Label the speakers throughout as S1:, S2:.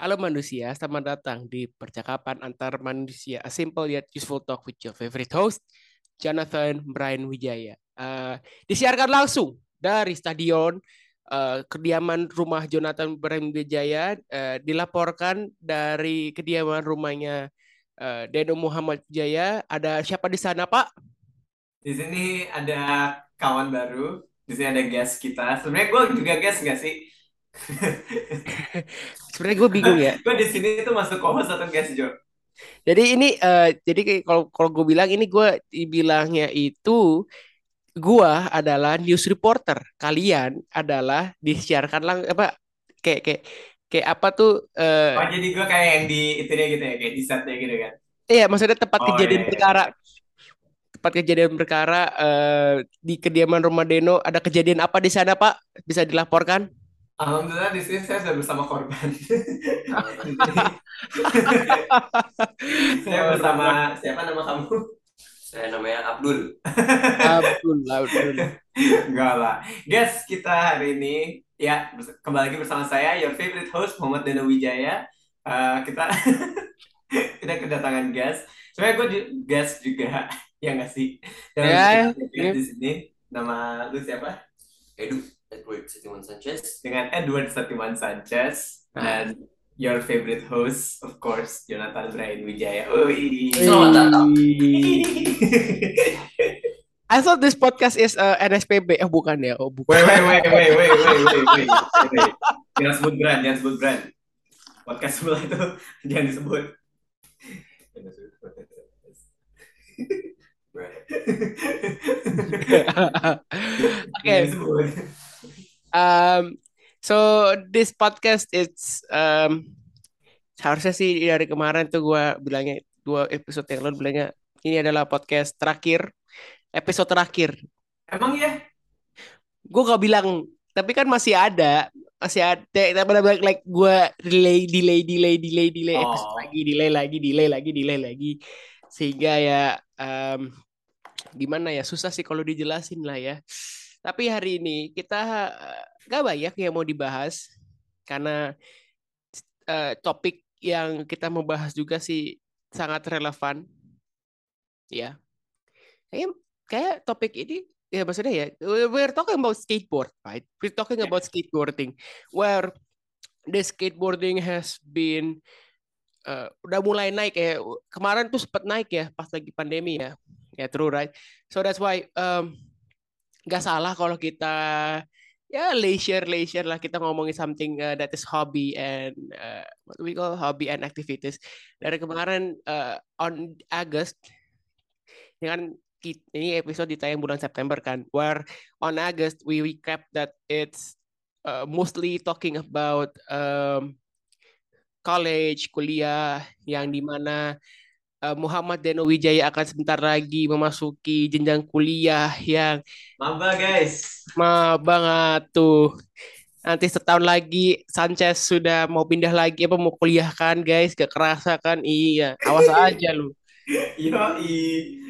S1: Halo manusia, selamat datang di percakapan antar manusia. A simple yet useful talk with your favorite host, Jonathan Brian Wijaya. Uh, disiarkan langsung dari stadion uh, kediaman rumah Jonathan Brian Wijaya. Uh, dilaporkan dari kediaman rumahnya uh, Deno Muhammad Wijaya. Ada siapa di sana, Pak?
S2: Di sini ada kawan baru. Di sini ada guest kita. Sebenarnya gue juga guest nggak sih?
S1: Sebenarnya gue bingung ya.
S2: gue di sini itu masuk co-host atau guest Jo?
S1: Jadi ini uh, jadi kalau kalau gue bilang ini gue dibilangnya itu gue adalah news reporter. Kalian adalah disiarkan lang apa kayak kayak kayak apa tuh uh,
S2: Oh, jadi gue kayak yang di itu dia gitu ya, kayak di setnya gitu kan.
S1: Iya, maksudnya tempat
S2: Oh,
S1: kejadian
S2: iya, iya.
S1: perkara. Tempat kejadian perkara uh, di kediaman rumah Deno ada kejadian apa di sana, Pak? Bisa dilaporkan?
S2: Alhamdulillah di sini saya sudah bersama korban. saya bersama siapa nama kamu?
S3: Saya namanya Abdul.
S1: Abdul, Abdul.
S2: Enggak lah. Guys, kita hari ini ya kembali lagi bersama saya your favorite host Muhammad Dano Wijaya. Eh, kita kita kedatangan guest. Sebenarnya gue guest juga ya nggak sih? Dan
S1: Ya, ya.
S2: di sini nama lu siapa?
S3: Edu, Edward Setiwan Sanchez
S2: dengan Edward Setiwan Sanchez ah. dan ah. your favorite host of course Jonathan Brian Wijaya. Oh
S3: Selamat datang.
S1: I thought this podcast is uh, NSPB. Eh bukan ya. Oh bukan.
S2: Wait wait wait wait wait wait wait. wait. jangan sebut brand, jangan sebut brand. Podcast sebelah itu jangan disebut.
S3: Oke.
S1: okay. Um, so this podcast it's um, seharusnya sih dari kemarin tuh gue bilangnya dua episode yang lalu bilangnya ini adalah podcast terakhir, episode terakhir.
S2: Emang ya?
S1: Gue gak bilang, tapi kan masih ada, masih ada. Tapi like, like gue delay, delay, delay, delay, delay,
S2: Oh.
S1: episode lagi, delay lagi, delay lagi, delay lagi, sehingga ya um, gimana ya susah sih kalau dijelasin lah ya. Tapi hari ini kita eh, gak banyak yang mau dibahas karena eh, topik yang kita mau bahas juga sih sangat relevan. Ya. Kayak kayak topik ini ya maksudnya ya we're talking about skateboard, right? We're talking about skateboarding where the skateboarding has been eh, udah mulai naik ya. Kemarin tuh sempat naik ya pas lagi pandemi ya. Ya true right. So that's why um, nggak salah kalau kita ya leisure leisure lah. Kita ngomongin something uh, that is hobby and uh, what we call? Hobby and activities. Dari kemarin uh, on August ini kan ini episode ditayang bulan September kan where on August we recap that it's uh, mostly talking about um, college kuliah yang di mana uh, Muhammad Deno Wijaya akan sebentar lagi memasuki jenjang kuliah yang
S2: Maba guys.
S1: banget tuh. Nanti setahun lagi Sanchez sudah mau pindah lagi apa mau kuliah kan guys, gak kerasa kan? Iya, awas aja lu.
S2: Yoi.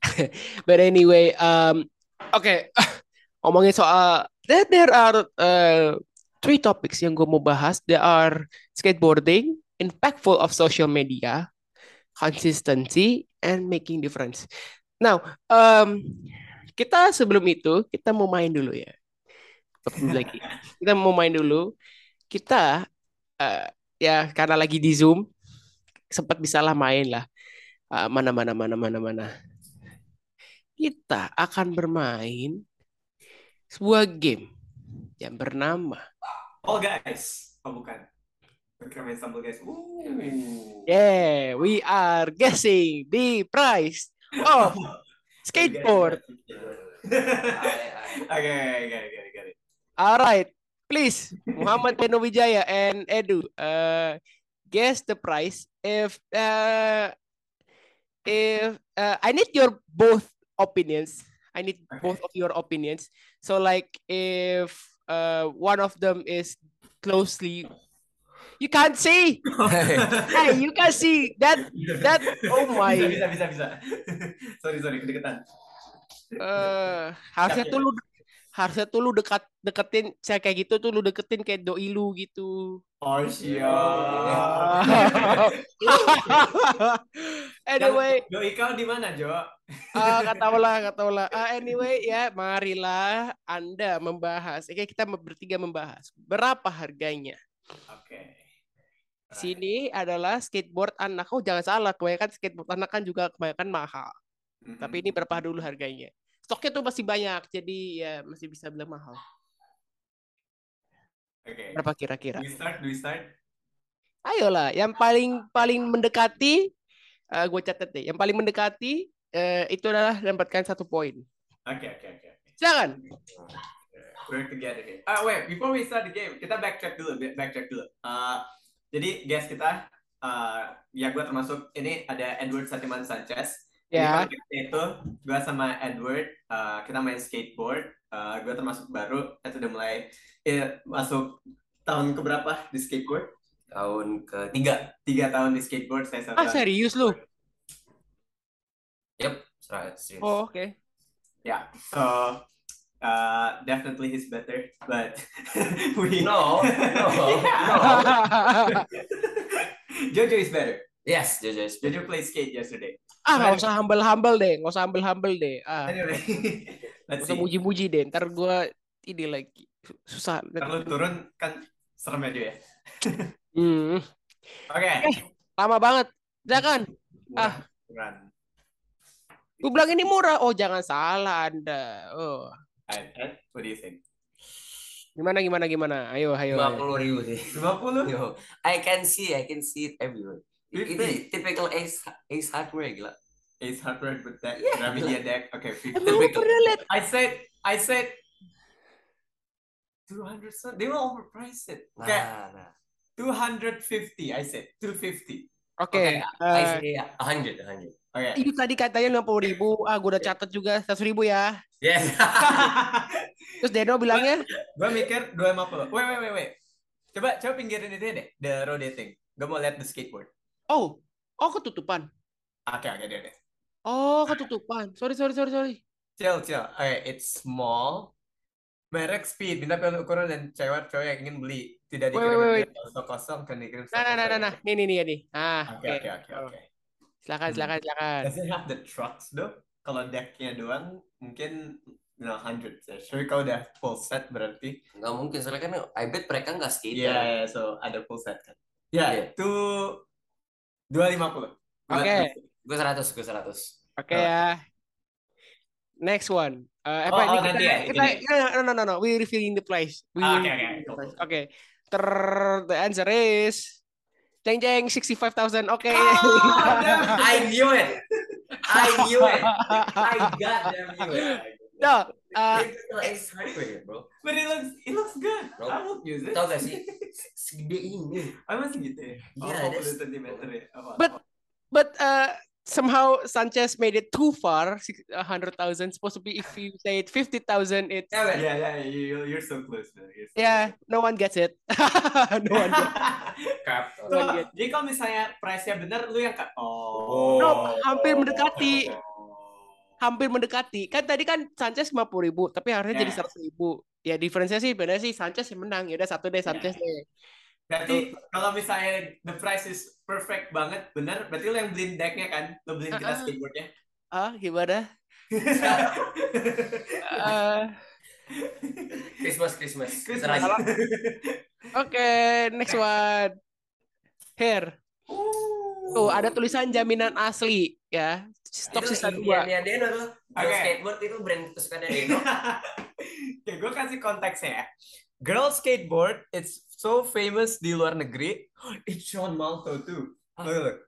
S1: But anyway, um, oke, ngomongin soal there, there are uh, three topics yang gue mau bahas. There are skateboarding, impactful of social media, consistency, and making difference. Now, um, kita sebelum itu kita mau main dulu ya. Lagi. Kita mau main dulu. Kita uh, ya karena lagi di Zoom sempat bisa lah main lah. Uh, mana mana mana mana mana. Kita akan bermain sebuah game yang bernama
S2: Oh guys. Oh bukan. Main sambal guys.
S1: Yeah, we are guessing the price of skateboard.
S2: Oke, oke, oke, oke.
S1: Alright, please, Muhammad Beno Wijaya and Edu, uh, guess the price. If uh, if uh, I need your both opinions. I need
S2: Okay.
S1: both of your opinions. So like if uh, one of them is closely, you can't see. hey, you can see that that. Oh my.
S2: Bisa, bisa, bisa, bisa. sorry, sorry, kedeketan.
S1: Eh, harusnya tuh lu harusnya tuh lu dekat deketin saya kayak gitu tuh lu deketin kayak doi lu gitu.
S2: Oh siap.
S1: anyway,
S2: Doi kau di mana, Jo?
S1: ah kata lah, kata lah. Ah, anyway ya, marilah Anda membahas. Oke, kita bertiga membahas. Berapa harganya?
S2: Oke.
S1: Sini adalah skateboard anak. Oh, jangan salah, kebanyakan skateboard anak kan juga kebanyakan mahal.
S2: Mhm.
S1: Tapi ini berapa dulu harganya? Stoknya tuh masih banyak, jadi ya masih bisa bilang mahal.
S2: Oke.
S1: Berapa kira-kira?
S2: We start? Do we start?
S1: Ayolah, yang paling paling mendekati, eh gue catat deh. Yang paling mendekati eh, itu adalah dapatkan satu poin.
S2: Oke, oke, oke. oke.
S1: Silakan.
S2: We're together here. Ah, wait, before we start the game, kita backtrack dulu, back- backtrack dulu. Uh, jadi guest kita, uh, ya gue termasuk ini ada Edward Satiman Sanchez.
S1: Ya.
S2: konteksnya itu gue sama Edward, uh, kita main skateboard. Uh, gue termasuk baru, itu udah mulai eh, masuk tahun keberapa di skateboard?
S3: Tahun ketiga.
S2: Tiga tahun di skateboard, saya satu
S1: Ah, serius lu?
S3: Yep. Serius.
S1: Oh, oke.
S2: Yeah, so uh, definitely he's better, but we
S3: No, no,
S2: Yeah. Jojo is better.
S3: Yes, Jojo is
S2: Jojo played skate yesterday.
S1: ah, nggak usah humble-humble deh. Nggak usah humble-humble deh. Ah,
S2: Anyway,
S1: nggak
S2: let's
S1: usah muji-muji deh. Ntar gue ini lagi. Susah.
S2: Kalau turun kan serem ya Jo ya.
S1: Hmm,
S2: Oke.
S1: lama banget. Silakan.
S2: Murah, murah.
S1: Gue bilang ini murah. Oh, jangan salah Anda. Oh.
S2: Ed, what do you think?
S1: Gimana, gimana, gimana? Ayo, ayo.
S3: lima
S1: ayo.
S3: puluh ribu sih.
S2: 50?
S3: Yo, I can see, I can see it everywhere. Itu typical Ace Ace Hardware gila.
S2: Ace Hardware with that
S3: Yeah.
S2: Gravidia deck. Okay, 50.
S1: Emang lu pernah liat?
S2: I said, I said 200 son. They will overprice it.
S3: Nah,
S2: Okay,
S3: nah.
S2: 250. I said 250.
S1: Oke.
S3: Oke, I
S1: eh,
S3: say a hundred, a hundred.
S2: Okay.
S1: itu tadi katanya 50 ribu. Ah, gue udah catat juga 100 ribu ya.
S3: Yes.
S1: Terus Deno bilangnya,
S2: gue mikir 250. Wait, wait, wait, wait. Coba, coba pinggirin itu deh, the rotating. Gue mau lihat the skateboard.
S1: oh, oh ketutupan.
S2: Oke, oke, deh, deh.
S1: Oh, ketutupan. Sorry, sorry, sorry, sorry.
S2: Chill, chill. Oke, it's small. Merek Speed, minta piala ukuran dan cewek-cewek yang ingin beli. Tidak
S1: Wait,
S2: dikirim
S1: wait,
S2: dari stok kosong, kan dikirim
S1: Nah, nah, nah, nah, nah. Nih, nih, nih, nih. Ah,
S2: Oke,
S1: oke.
S2: oke, oke, oke.
S1: Silakan, silakan, silakan.
S2: Does it have the trucks, though? Kalau decknya doang, mungkin you know, 100. Tapi kalau udah full set berarti.
S3: Nggak mungkin, soalnya kan I bet mereka nggak skater.
S2: Iya, yeah, so ada full set kan. Ya,
S3: Iya.
S2: itu 250.
S1: Oke.
S3: Gue seratus, gue seratus.
S1: Oke ya. Next one. Eh,
S2: Oh,
S1: apa ini
S2: oh,
S1: kita,
S2: nanti ya,
S1: kita,
S2: ini.
S1: no, no, no, no, we revealing the price. We
S2: Ah, oke, oke.
S1: Oke. Ter, the answer is jeng jeng 65,000. Oke.
S3: I knew it. I knew it. I goddamn knew it.
S1: no, uh,
S3: Typical Ace Hardware, bro.
S2: But it looks, it looks good.
S3: Bro.
S2: I won't use it.
S3: Tau gak sih? Segede ini.
S2: Oh, masih gitu ya?
S3: Iya,
S2: oh,
S3: that's-
S2: 40 cm ya? Apa,
S1: But-
S2: apa?
S1: but uh, somehow Sanchez made it too far. six- a hundred thousand. Supposed to be if you say it fifty thousand, it's
S3: Yeah.
S2: Yeah, yeah, you, you're so close. Man. You're so
S1: yeah. No one gets it. no one gets. No
S2: So,
S1: gets.
S2: jadi kalau misalnya price-nya benar, lu yang kat- Oh.
S1: No, hampir mendekati. Hampir mendekati. Kan tadi kan Sanchez 50 ribu, tapi harusnya jadi
S2: Ya.
S1: 100 ribu. Ya diferensinya sih benar sih Sanchez yang menang. Ya udah satu deh Sanchez deh.
S2: Berarti kalau misalnya the price is perfect banget, benar, berarti lu yang beliin decknya kan? Lu beliin kita skateboardnya.
S1: Ah, gimana?
S3: Christmas, Christmas.
S2: Christmas.
S1: Oke, next one. Here. Tuh, ada tulisan jaminan asli ya. Stok sisa dua.
S3: Deno tuh.
S2: Oke.
S3: skateboard itu brand kesukaannya Deno.
S2: Oke, gue kasih konteksnya ya. Girl skateboard, it's so famous di luar negeri. It's Sean Malto too.
S3: Hah?
S2: Look, look.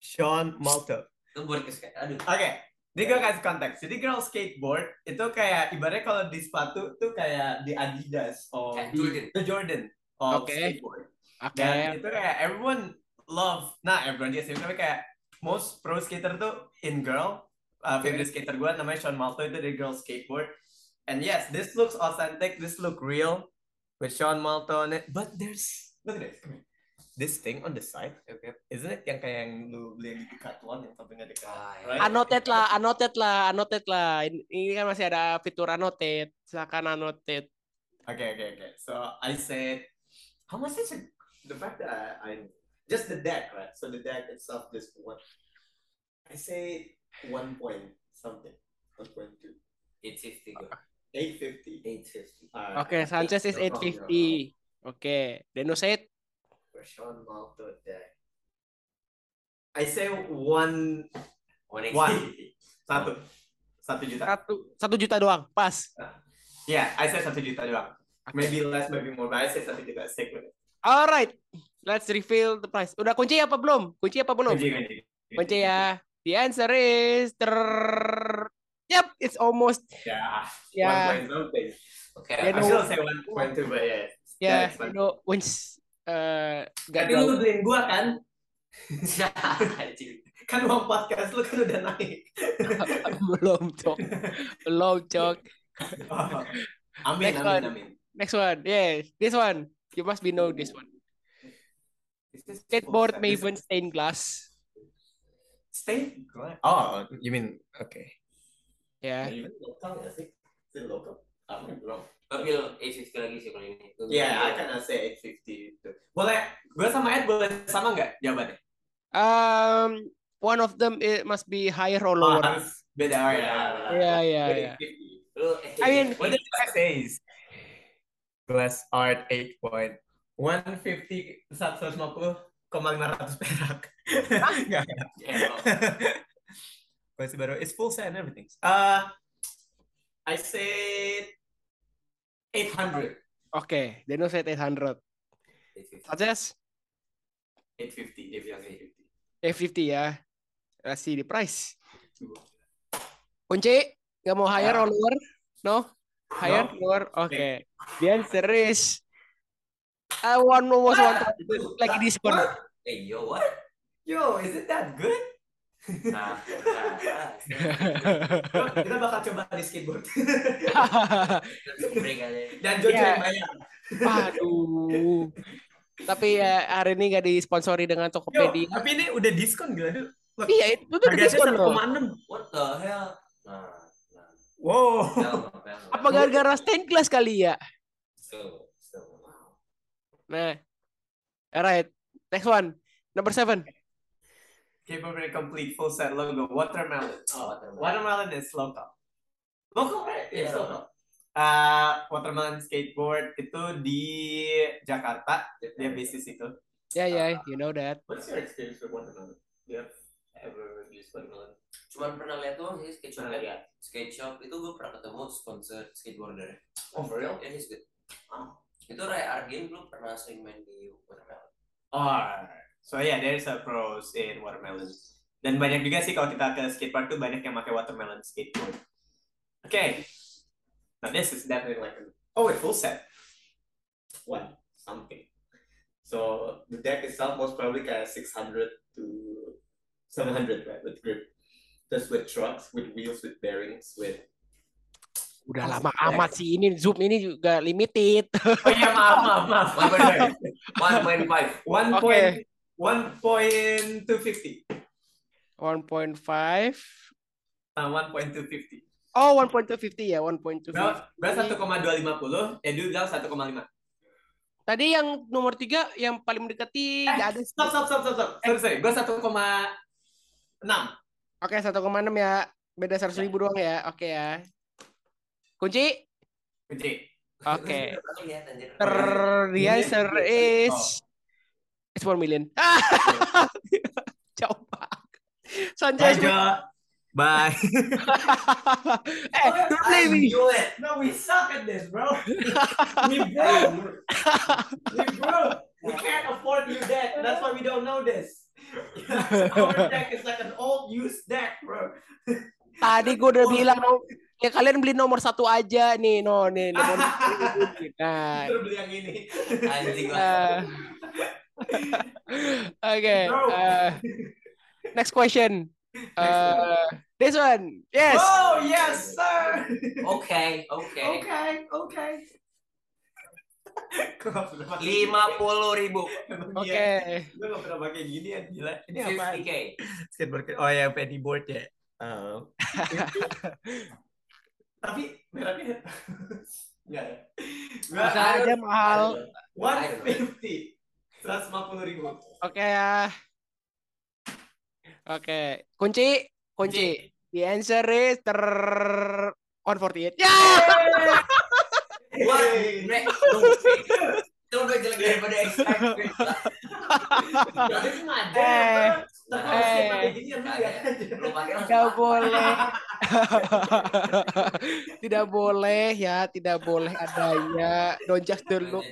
S2: Sean Malto.
S3: Aduh.
S2: Oke, ini gue kasih konteks. Jadi girl skateboard itu kayak ibaratnya kalau di sepatu tuh kayak di Adidas di
S3: Jordan.
S2: the Jordan of
S1: Oke.
S2: skateboard.
S1: Oke.
S2: Dan itu kayak everyone love. Nah, everyone dia sih tapi kayak most pro skater tuh in girl. Uh, favorite skater gue namanya Sean Malto itu dari girl skateboard. And yes, this looks authentic. This look real with Sean Malto on it. But there's look at this. Come here. This thing on the side,
S3: okay.
S2: isn't it yang kayak yang lu beli yang di Decathlon yang sampingnya dekat?
S3: Ah, iya.
S2: right?
S1: Annotate lah, annotate lah, annotate lah. Ini, kan masih ada fitur annotate. Silakan annotate.
S2: Oke, okay, oke, okay, oke. Okay. So I said, how much is it? The fact that I, I just the deck, right? So the deck itself, just one. I say one point something, one point two. It's fifty.
S3: 850.
S2: 850.
S1: Okay, Sanchez is 850. Okay, Deno said.
S3: Rashawn Malto there.
S2: I say one.
S3: One.
S2: one. Satu. Satu juta.
S1: Satu, satu juta doang, pas.
S2: Uh, yeah, I say satu juta doang.
S1: Okay.
S2: Maybe less, maybe more, but I say satu juta. Stick with it.
S1: Alright, let's reveal the price. Udah kunci apa belum? Kunci apa belum?
S2: Kunci, kunci.
S1: kunci ya. The answer is ter Yep, it's almost
S2: Yeah,
S1: ya.
S2: one point something.
S3: Oke.
S1: Ya,
S2: I
S1: no.
S2: still say one point two, but yeah. Fine.
S1: you know, once eh gak
S2: Tapi lu beliin gua kan? Kan uang podcast lu kan udah naik.
S1: belum cok, belum cok.
S2: amin,
S1: Next
S2: amin,
S1: one.
S2: amin.
S1: Next one, yes, this one. You must be know this one. Skateboard Maven stained glass.
S2: Stain glass? Oh, you mean okay.
S1: Ya.
S2: Even local nggak sih? It local? I'm wrong.
S3: Tapi 850 lagi sih kalau ini. Gua
S2: Yeah, I can say 850 itu. Boleh, gue sama Ed boleh sama nggak jawabannya?
S1: Um, one of them it must be higher or
S2: Oh,
S1: lower.
S2: harus beda. Oh, ya.
S1: Ya, ya, ya.
S2: 850.
S3: Lu,
S1: I mean,
S2: What does that say? Glass art 8 point. 150, 150, koma 500 perak. Enggak. Masih baru. It's full set and everything. Uh, I said 800.
S1: Oke, Deno said 800.
S3: 850.
S1: Sanchez
S2: 850. 850.
S1: 850 ya. Let's see the price. Kunci, nggak mau higher
S2: Ya.
S1: or lower? No? Higher,
S2: No.
S1: lower? Oke. The answer is I want almost one lagi diskon.
S3: Eh, yo, what?
S2: Yo, is it that good?
S3: Nah, nah, nah.
S2: Kita bakal coba di skateboard. Dan Jojo
S1: Ya.
S2: yang bayar.
S1: Aduh. Tapi ya hari ini gak disponsori dengan
S2: Yo,
S1: Tokopedia.
S2: tapi ini udah diskon gila. Look,
S1: Iya, itu tuh diskon loh.
S2: 1,6.
S3: What the hell? Nah, nah.
S2: Wow.
S1: Apa gara-gara stained glass kali ya?
S3: So, so.
S1: Nah. Alright. Next one. Number seven.
S2: Capable complete full set logo watermelon.
S3: Oh, watermelon.
S2: Watermelon is local. Local right?
S3: Iya,
S2: It's local. Uh, watermelon skateboard itu di Jakarta. Dia basis itu.
S1: Ya, ya, you know that.
S2: What's your experience with watermelon? Do you have ever used watermelon?
S3: Cuman pernah lihat doang sih skate shop.
S2: Lihat?
S3: Skate shop itu gue pernah ketemu sponsor skateboarder.
S2: Oh, for real?
S3: Ya, he's good. Itu Ray Argin dulu pernah sering main di Watermelon.
S2: Oh, so yeah, there's a pros in watermelon. Dan banyak juga sih kalau kita ke skatepark tuh banyak yang pakai watermelon skateboard. Okay, now this is definitely like oh, a full set. One something. So the deck itself was probably of 600 to 700 right with grip. Just with trucks, with wheels, with bearings, with
S1: Udah lama amat sih ini Zoom ini juga limited.
S2: Oh iya maaf maaf maaf.
S3: One point five.
S2: One
S1: Oke.
S2: point one point two fifty.
S1: 1.5.
S2: Uh, one point two fifty.
S1: Oh, 1.250 ya, 1.250.
S2: Gue satu koma dua lima puluh, Edu bilang satu koma lima.
S1: Tadi yang nomor tiga yang paling mendekati nggak ada.
S2: Eh, Stop stop stop stop stop. Sorry sorry. Gue satu koma enam.
S1: Oke, 1,6 ya. Beda 100 ribu doang ya. Oke ya. Kunci?
S2: Kunci.
S1: Oke.
S3: Lihat anjir.
S1: Ter the answer is it's 1 million. Jauh banget.
S2: Bye
S1: Sanchez.
S2: Jo. Bye.
S1: eh, don't blame me.
S3: knew it.
S2: No, we suck at this, bro. we broke. we broke. We can't afford new deck. That's why we don't know this. Our deck is like an old used deck, bro.
S1: Tadi gue udah bilang no, ya kalian beli nomor satu aja nih, no nih nomor Nah,
S2: beli yang ini.
S3: Anjing
S1: eh.
S2: Bro.
S1: eh, next question. Uh, this one. Yes.
S2: Oh yes, sir.
S3: Oke, oke.
S2: Okay, okay. Pernah pakai
S3: Lima puluh ribu.
S1: Oke.
S2: iya. Gue nggak pernah pakai gini ya, gila. Ini apa?
S3: 50k.
S2: Skateboard. Oh ya, board ya. Oh. Tapi mereknya Enggak ya?
S1: Bisa aja mahal.
S2: 150. 150 ribu.
S1: Oke ya. Oke, kunci, kunci. The answer is ter 148. Ya.
S3: Wah, itu udah jelek daripada expected.
S2: Jadi sengaja.
S1: Eh,
S3: langsung
S1: Tidak boleh. tidak boleh ya, tidak boleh adanya. Don't just do look.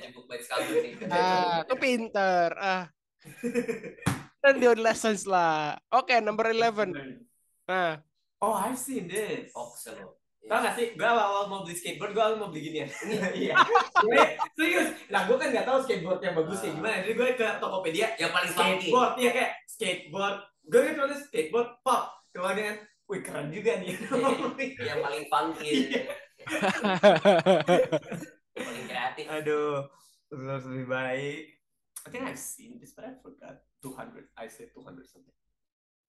S1: Ah, itu pinter. Ah. Learn your lessons lah. Oke, number 11. Nah,
S2: Oh, I've seen this.
S3: Oxen lo.
S2: Tau gak sih, gue awal mau beli skateboard, gue awal mau beli ginian. Iya. Gue- Serius. Lah, gue kan gak tahu skateboard yang bagus kayak gimana. Jadi gue ke Tokopedia,
S3: Yang paling funky.
S2: skateboard, iya kayak skateboard. Gue kan tulis skateboard pop. Kemudian, wih keren juga nih.
S3: Yang paling funky.
S2: Iya.
S3: Paling kreatif.
S2: Aduh, terus lebih baik. I think I've seen this, but I forgot. 200, I said 200 something.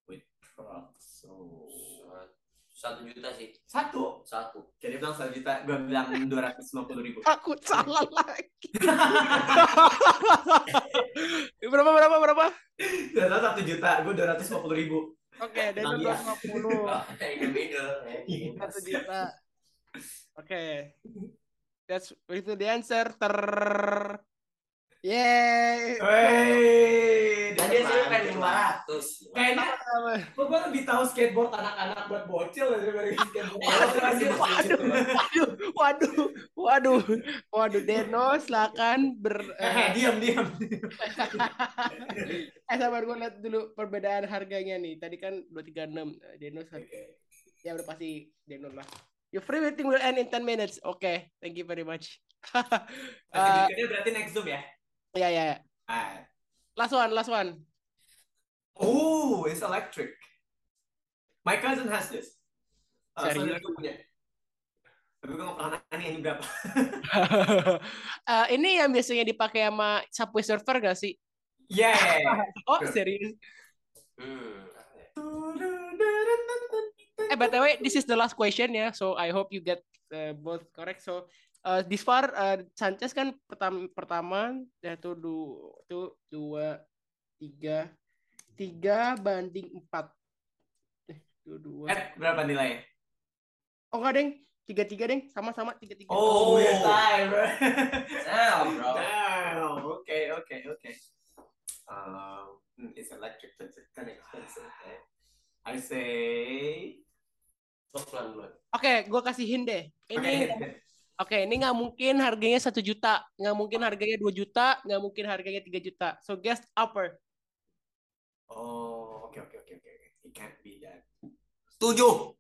S2: With truck, so...
S3: Satu juta sih.
S2: Satu.
S3: Satu.
S2: Jadi bilang satu juta, gue bilang 250 ribu.
S1: takut salah lagi. berapa berapa berapa?
S2: Ternyata satu juta, gue 250 ribu.
S1: Oke, dari
S2: iya.
S1: 250.
S3: Oh, in the middle.
S1: Satu juta. Oke. That's itu the answer. Ter. Yeay.
S2: Wey,
S3: Tadi saya pengen 500.
S2: Kayaknya, kok gue lebih tahu skateboard anak-anak buat bocil daripada skateboard.
S1: Waduh, waduh, waduh, waduh, waduh, Deno, silakan ber.
S2: Eh, diam, diam.
S1: Eh, sabar gue lihat dulu perbedaan harganya nih. Tadi kan 236, eh, Deno satu. Ya udah pasti Deno lah. Your free waiting will end in 10 minutes. Oke, thank you very much.
S2: Oke, berikutnya berarti next zoom ya.
S1: Ya ya. ya.
S2: Ah.
S1: Last one, last one.
S2: Oh, it's electric. My cousin has this. Uh,
S1: Serius?
S2: punya. Tapi gue gak pernah nanya ini berapa.
S1: Eh, ini yang biasanya dipakai sama Subway Surfer gak sih?
S2: Yeah.
S1: Oh, serius?
S3: Hmm.
S1: Eh, by the way, this is the last question ya. So I hope you get uh, both correct. So uh, this far uh, Sanchez kan pertama pertama yaitu du, tuh dua tiga tiga banding empat. Eh, dua dua.
S2: Eh, berapa nilainya?
S1: Oh enggak deng, tiga tiga deng, sama sama tiga tiga.
S2: Oh, tie, bro.
S3: Nah, bro.
S2: Damn. Okay, okay, okay. Um, hmm, it's electric, but it's kind of expensive. eh. I say.
S3: Pelan pelan.
S1: Oke, gua kasih hint deh. Ini
S2: Okay.
S1: Oke, ini nggak mungkin harganya satu juta, nggak mungkin harganya dua juta, nggak mungkin harganya tiga juta. So guess upper.
S2: Oh, okay, okay, okay, okay. okay. It can't be that.
S3: Tujuh.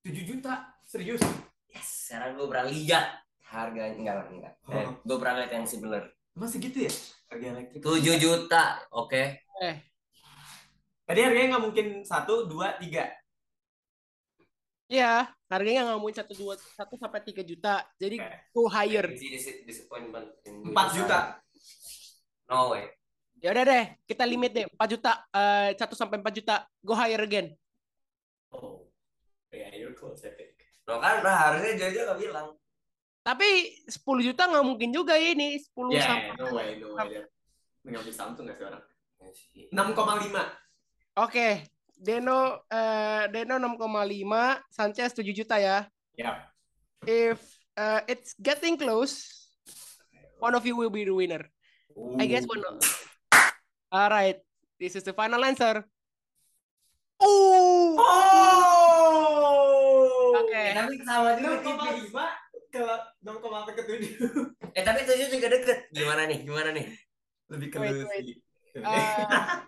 S2: 7 juta, serius?
S3: Yes. Sekarang gue pernah lihat harganya enggak lah, enggak. Eh,
S2: Oh.
S3: gue pernah lihat yang similar.
S2: Masih gitu ya? Harga elektrik.
S3: Tujuh juta. Oke.
S1: Eh,
S2: Tadi harganya nggak mungkin satu, dua, tiga.
S1: Ya harganya nggak mungkin satu dua satu sampai tiga juta. Jadi go higher.
S2: Empat juta.
S3: No way.
S1: Ya udah deh, kita limit deh 4 juta, eh, 1 sampai 4 juta. Go higher again.
S2: Oh, yeah, you're close, I think.
S3: No kan nah, harusnya Jojo gak bilang.
S1: Tapi 10 juta nggak mungkin juga ini 10
S2: Yeah,
S1: sampai.
S2: no way, no way. Ngambil Samsung nggak sih orang?
S3: Iya
S2: 6,5.
S1: Oke, Deno eh, Deno 6,5, Sanchez 7 juta ya.
S2: Ya.
S1: If uh, it's getting close, one of you will be the winner. I guess one. of- All right, this is the final answer. Oh,
S2: Oh.
S1: Oke.
S3: Eh, tapi sama juga.
S2: 6,5 ke 6,4 ke 7.
S3: Eh tapi tujuh juga deket. Gimana nih? Gimana nih?
S2: Lebih ke
S1: Wait,
S2: lu
S1: wait.
S2: sih.
S1: Uh,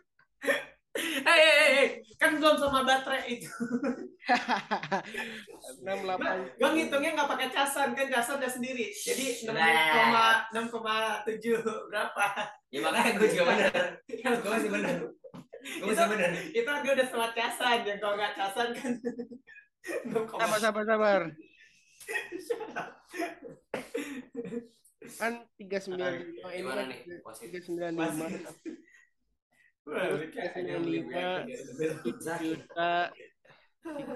S2: hey, hey, hey. kan belum sama baterai itu.
S1: 68. Nah,
S2: gue ngitungnya nggak pakai casan, kan casan udah sendiri. Jadi 6,7 berapa?
S3: Ya makanya gue juga benar. gue masih benar. Gue masih benar.
S2: Itu gue udah sama casan, ya kalau nggak casan kan.
S1: sabar, sabar, sabar. kan 395 ini.
S3: Gimana nih?
S2: 395.
S1: Terus
S3: Zaki.
S1: juta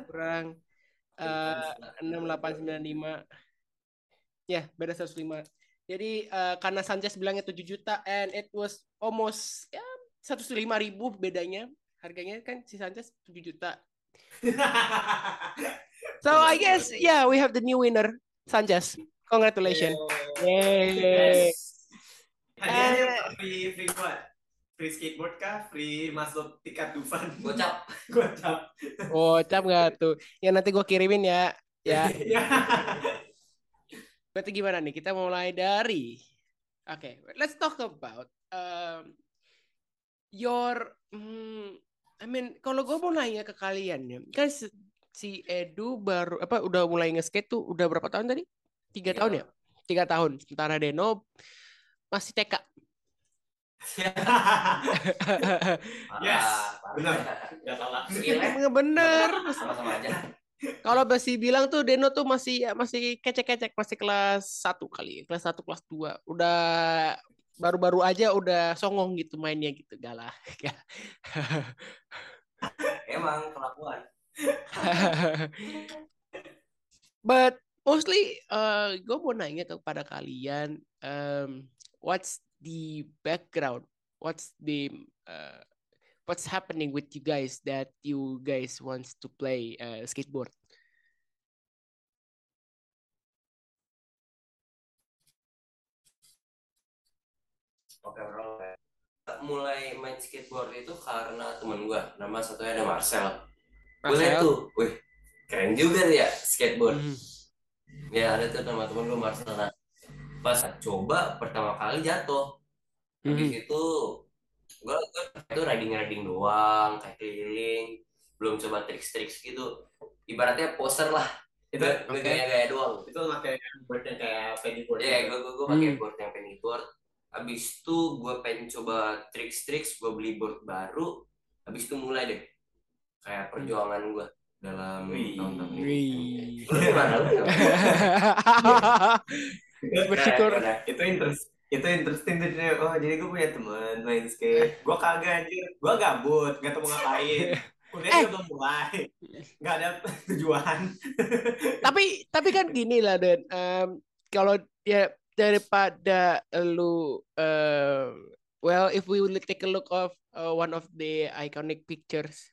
S1: kurang eh, enam delapan sembilan lima. Ya beda 105 jadi eh, karena Sanchez bilangnya 7 juta and it was almost ya 105 ribu bedanya. Harganya kan si Sanchez 7 juta. So I guess yeah we have the new winner Sanchez. Congratulations. Yay.
S2: Yes. Hadiahnya free free what? Free skateboard kah? Free masuk tiket Dufan?
S3: Gocap.
S2: Gocap.
S1: oh cap nggak tuh ya nanti gue kirimin ya ya
S2: Ya.
S1: Berarti gimana nih? Kita mulai dari Oke, let's talk about um, your hmm, I mean kalau gue mau nanya ke kalian ya, kan si, Edu baru apa udah mulai nge-skate tuh udah berapa tahun tadi? Tiga
S3: Tiga
S1: tahun ya? Tiga tahun. Sementara Deno masih TK.
S2: Yes, benar. Gak salah.
S3: Skillnya
S1: Emang bener.
S3: sama-sama aja.
S1: Kalau masih bilang tuh Deno tuh masih ya, masih kecek-kecek masih kelas 1 kali, kelas 1 kelas 2. Udah baru-baru aja udah songong gitu mainnya gitu galah.
S3: Emang kelakuan.
S1: But mostly uh, gue mau nanya kepada kalian um, what's the background what's the uh, what's happening with you guys that you guys wants to play uh, skateboard.
S3: Mulai main skateboard itu karena temen gua, nama satunya ada Marcel. Gue
S1: Marcel?
S3: tuh, wih, keren juga ya skateboard.
S1: Mhm.
S3: Ya ada tuh nama temen gue Marcel. Nah, pas coba pertama kali jatuh. Habis
S1: Mhm.
S3: itu gua itu riding-riding doang, kayak keliling, belum coba triks-triks gitu. Ibaratnya poster lah,
S2: Itu
S3: nggak nggak gaya-gaya doang.
S2: itu pakai boardnya kayak pennyboard.
S3: Ya, gue gue gue pakai
S1: Hmm.
S3: board yang penny board. Abis itu gue pengen coba triks-triks, gue beli board baru. Abis itu mulai deh kayak perjuangan gue dalam tahun-tahun ini. Gimana?
S1: Bersyukur.
S2: Nah, itu interest itu interesting tuh Cil. oh jadi gue punya teman main skate. Gue kagak anjir. Gue gabut gak tau mau ngapain. Kuliah
S1: Eh.
S2: belum mulai. Nggak ada tujuan.
S1: Tapi tapi kan gini lah Dan Em, kalau ya daripada lu eh, well if we will take a look of uh, one of the iconic pictures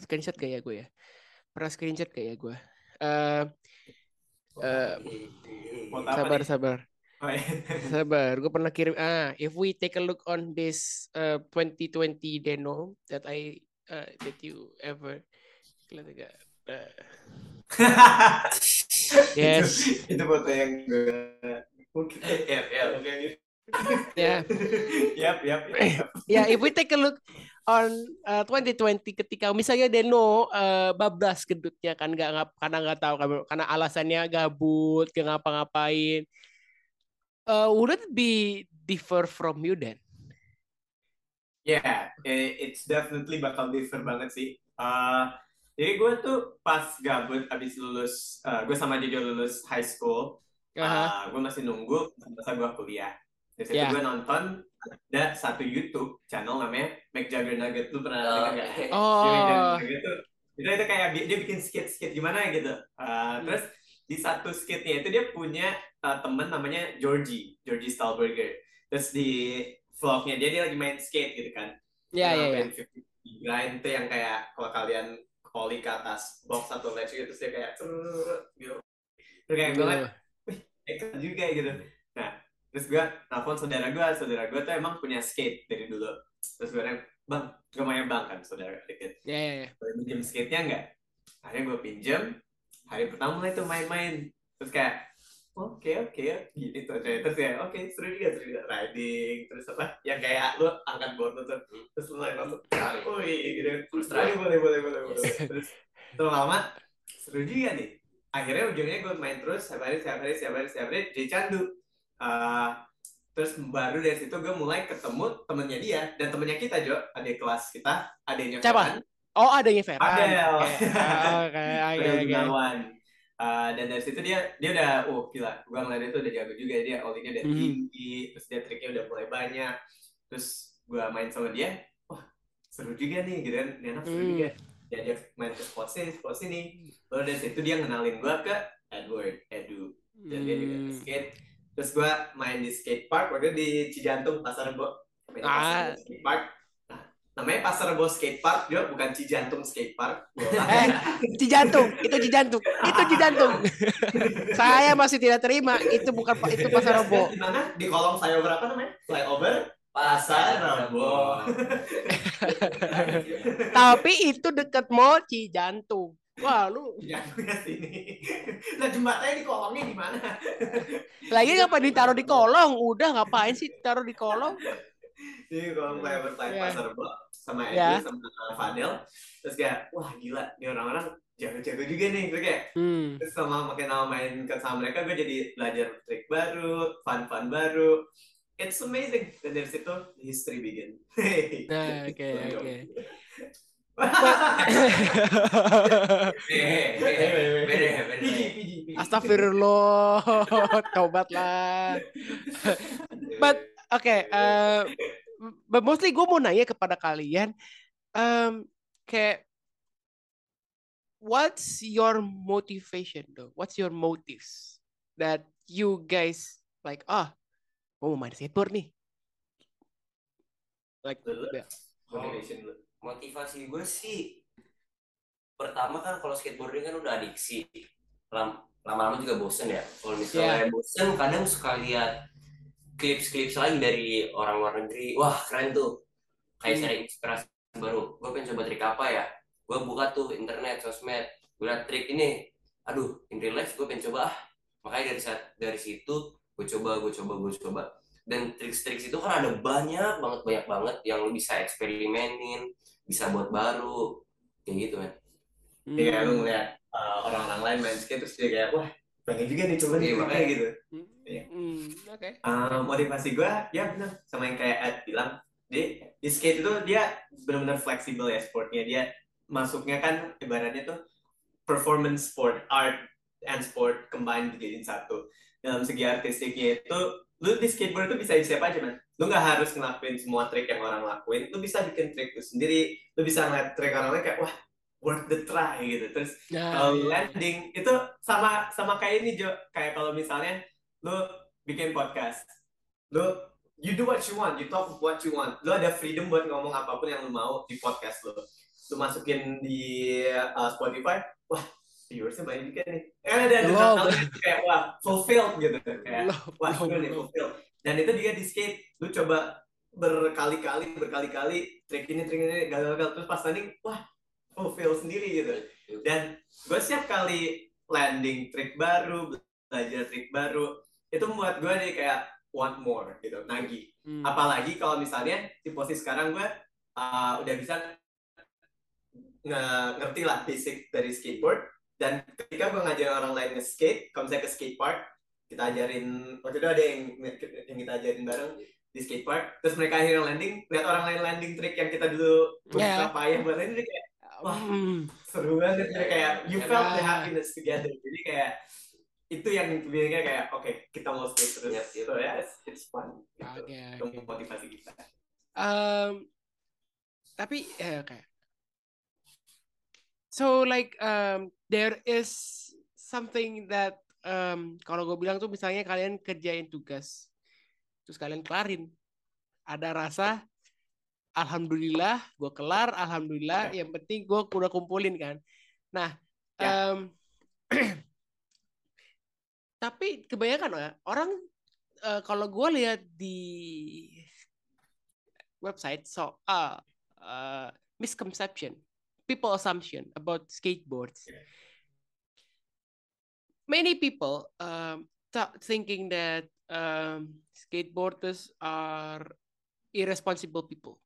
S1: screenshot gak ya gue ya? Pernah screenshot gak ya gue
S2: Buat apa
S1: sabar sabar. Sabar gue pernah kirim ah if we take a look on this uh, 2020 deno that I uh, that you ever Eh, yes
S2: itu, itu foto yang gue Oke.
S3: Ya, ya.
S2: Oke, oke.
S1: ya
S2: Yap, yap,
S1: ya if we take a look on uh, 2020 ketika misalnya Deno uh, bablas gedutnya kan nggak karena nggak tahu karena alasannya gabut gak ngapa-ngapain uh, would it be differ from you then
S2: eh, it's definitely bakal differ banget sih. Uh, jadi gue tuh pas gabut abis lulus, uh, gue sama Jojo lulus high school,
S1: Aha.
S2: uh, gue masih nunggu masa gue kuliah. Di situ
S1: Ya.
S2: gue nonton ada satu YouTube channel namanya Mac Jagger Nugget. Lu pernah
S3: Oh,
S2: dengar nggak?
S3: oke.
S2: Jadi Mac
S1: oh
S2: Jagger Nugget tuh, itu, itu kayak dia bikin skit-skit gimana gitu. Uh,
S1: Hmm.
S2: Terus di satu skitnya itu dia punya uh, temen namanya Georgie, Georgie Stahlberger. Terus di vlognya dia dia lagi main skate gitu kan.
S1: ya ya ya
S2: Main 50 grind tuh yang kayak kalau kalian volley ke atas box atau ledge gitu terus dia kayak gitu. Terus kayak gue ngeliat, eh, keren juga gitu. Nah, terus gue telepon saudara gue, saudara gue tuh emang punya skate dari dulu. Terus gue bilang, bang, gue main bang kan saudara dikit.
S1: ya ya ya
S2: Boleh pinjem skate-nya nggak? Akhirnya gue pinjem, hari pertama mulai tuh main-main. Terus kayak, oke oke gitu aja. Terus ya, oke seru juga, seru juga. Riding, terus apa, yang kayak lu angkat board tuh, terus lu naik masuk, wih gitu.
S3: Terus try.
S2: boleh, boleh, boleh, boleh. Terus lama seru juga nih. Akhirnya ujungnya gue main terus, setiap hari, setiap hari, setiap hari, setiap hari, jadi candu. Eh, terus baru dari situ gue mulai ketemu temennya dia dan temennya kita Jo adik kelas kita adiknya
S1: Siapa? Oh adanya
S2: Adel.
S1: oke. Ah, oke. Oke
S2: Adel
S1: oke.
S2: Uh, dan dari situ dia dia udah oh gila. Gue ngeliat itu udah jago juga. Dia ollie udah
S1: Hmm.
S2: tinggi terus dia triknya udah mulai banyak. Terus gue main sama dia wah seru juga nih gitu kan. Ini anak seru
S1: Hmm.
S2: juga. Diajak main ke spot sini spot sini. Lalu dari situ dia ngenalin gue ke Edward Edu. Dan dia juga
S1: Hmm.
S2: skate. Terus gue main di skate park waktu di Cijantung Pasar Rebo main di Pasar
S1: Ah.
S2: Skate park namanya Pasar Rebo skate park dia bukan Cijantung skate park Gua
S1: Eh, Cijantung, itu Cijantung, itu Cijantung. Saya masih tidak terima, itu bukan itu Pasar Rebo.
S2: Di mana? Di kolong flyover apa namanya? Flyover
S3: Pasar
S2: Rebo.
S1: Tapi itu dekat mall Cijantung. Wah, lu
S2: Jatuhnya sini. Nah jembatannya di kolongnya di mana?
S1: lagi ngapain ditaruh di kolong? Udah ngapain sih taruh di kolong?
S2: Di kolong flyover flyover
S1: Ya.
S2: Pasar Rebo sama Edu
S1: Ya.
S2: sama Fadel. Terus kayak wah gila, ini orang-orang jago-jago juga nih. Gue kayak
S1: Hmm.
S2: terus sama makin lama main sama mereka gue jadi belajar trik baru, fun-fun baru. It's amazing. Dan dari situ history begin.
S1: Nah, oke, oke.
S2: Piji.
S1: Astagfirullah, tobatlah. But okay, uh, but mostly gue mau nanya kepada kalian, um, kayak what's your motivation though? What's your motives that you guys like? Ah, gue mau main skateboard nih. Like, ya.
S2: Motivation
S3: motivasi gue sih pertama kan kalau skateboarding kan udah adiksi Lam- lama-lama juga bosen ya kalau misalnya bosen kadang suka lihat clips-clips lagi dari orang luar negeri. Wah keren tuh. Kayak
S1: Hmm.
S3: cari inspirasi baru. Gue pengen coba trik apa ya? Gue buka tuh internet sosmed. Gue liat trik ini. Aduh in real life gue pengen coba ah. Makanya dari saat dari situ gue coba gue coba gue coba. Dan trik-trik itu kan ada banyak banget banyak banget yang lu bisa eksperimenin bisa buat baru. Kayak gitu kan
S2: Iya,
S1: Hmm.
S2: lu ngeliat uh, orang-orang lain main skate terus dia kayak, wah pengen juga nih coba nih
S3: Iya,
S2: makanya. gitu.
S1: Hmm, hmm, Oke.
S2: Uh, motivasi gue, ya benar sama yang kayak Ed bilang, di, di skate itu dia benar-benar fleksibel ya sportnya. Dia masuknya kan ibaratnya tuh performance sport, art and sport combined dijadiin satu. Dalam segi artistiknya itu, lu di skateboard itu bisa siapa aja man. Lu nggak harus ngelakuin semua trik yang orang lakuin. Lu bisa bikin trik lu sendiri. Lu bisa ngeliat trik orang lain kayak, wah worth the try gitu. Terus
S1: Nah,
S2: kalau
S1: iya.
S2: landing itu sama sama kayak ini Jo kayak kalau misalnya lu bikin podcast. Lu you do what you want you talk what you want. Lu ada freedom buat ngomong apa pun yang lu mau di podcast lu. Lu masukin di uh, Spotify wah viewersnya banyak juga nih. Kan ada ada yang kayak wah fulfilled gitu. Kayak wah gue nih fulfilled. Dan itu juga di skate lu coba berkali-kali berkali-kali trik ini trik ini gagal-gagal terus pas landing wah fulfill sendiri gitu. Dan gue setiap kali landing trik baru belajar trik baru itu membuat gue nih kayak want more gitu nagih
S1: Hmm.
S2: apalagi kalau misalnya di posisi sekarang gue uh, udah bisa nge- ngerti lah basic dari skateboard dan ketika gue ngajarin orang lain nge-skate kalau misalnya ke skate park kita ajarin waktu itu ada yang yang kita ajarin bareng di skate park terus mereka akhirnya landing lihat orang lain landing trik yang kita dulu
S1: Ya.
S2: berusaha payah buat landing kayak Wah.
S1: Hmm.
S2: seru banget kayak you
S3: Ya,
S2: felt the happiness together jadi kayak itu yang bikinnya kayak oke kita mau skate terus
S3: yep.
S2: so ya it's, it's fun gitu.
S1: Oke,
S2: itu
S1: oke.
S2: motivasi kita
S1: Um, tapi eh, oke. So like um, there is something that um, kalau gue bilang tuh misalnya kalian kerjain tugas, terus kalian kelarin, ada rasa alhamdulillah gue kelar, alhamdulillah. Yang penting gue udah kumpulin kan. Nah,
S2: Ya.
S1: em, tapi kebanyakan ya, orang eh, kalau gue lihat di website soal uh, misconception, people assumption about skateboards. Many people um, th- thinking that um, skateboarders are irresponsible people.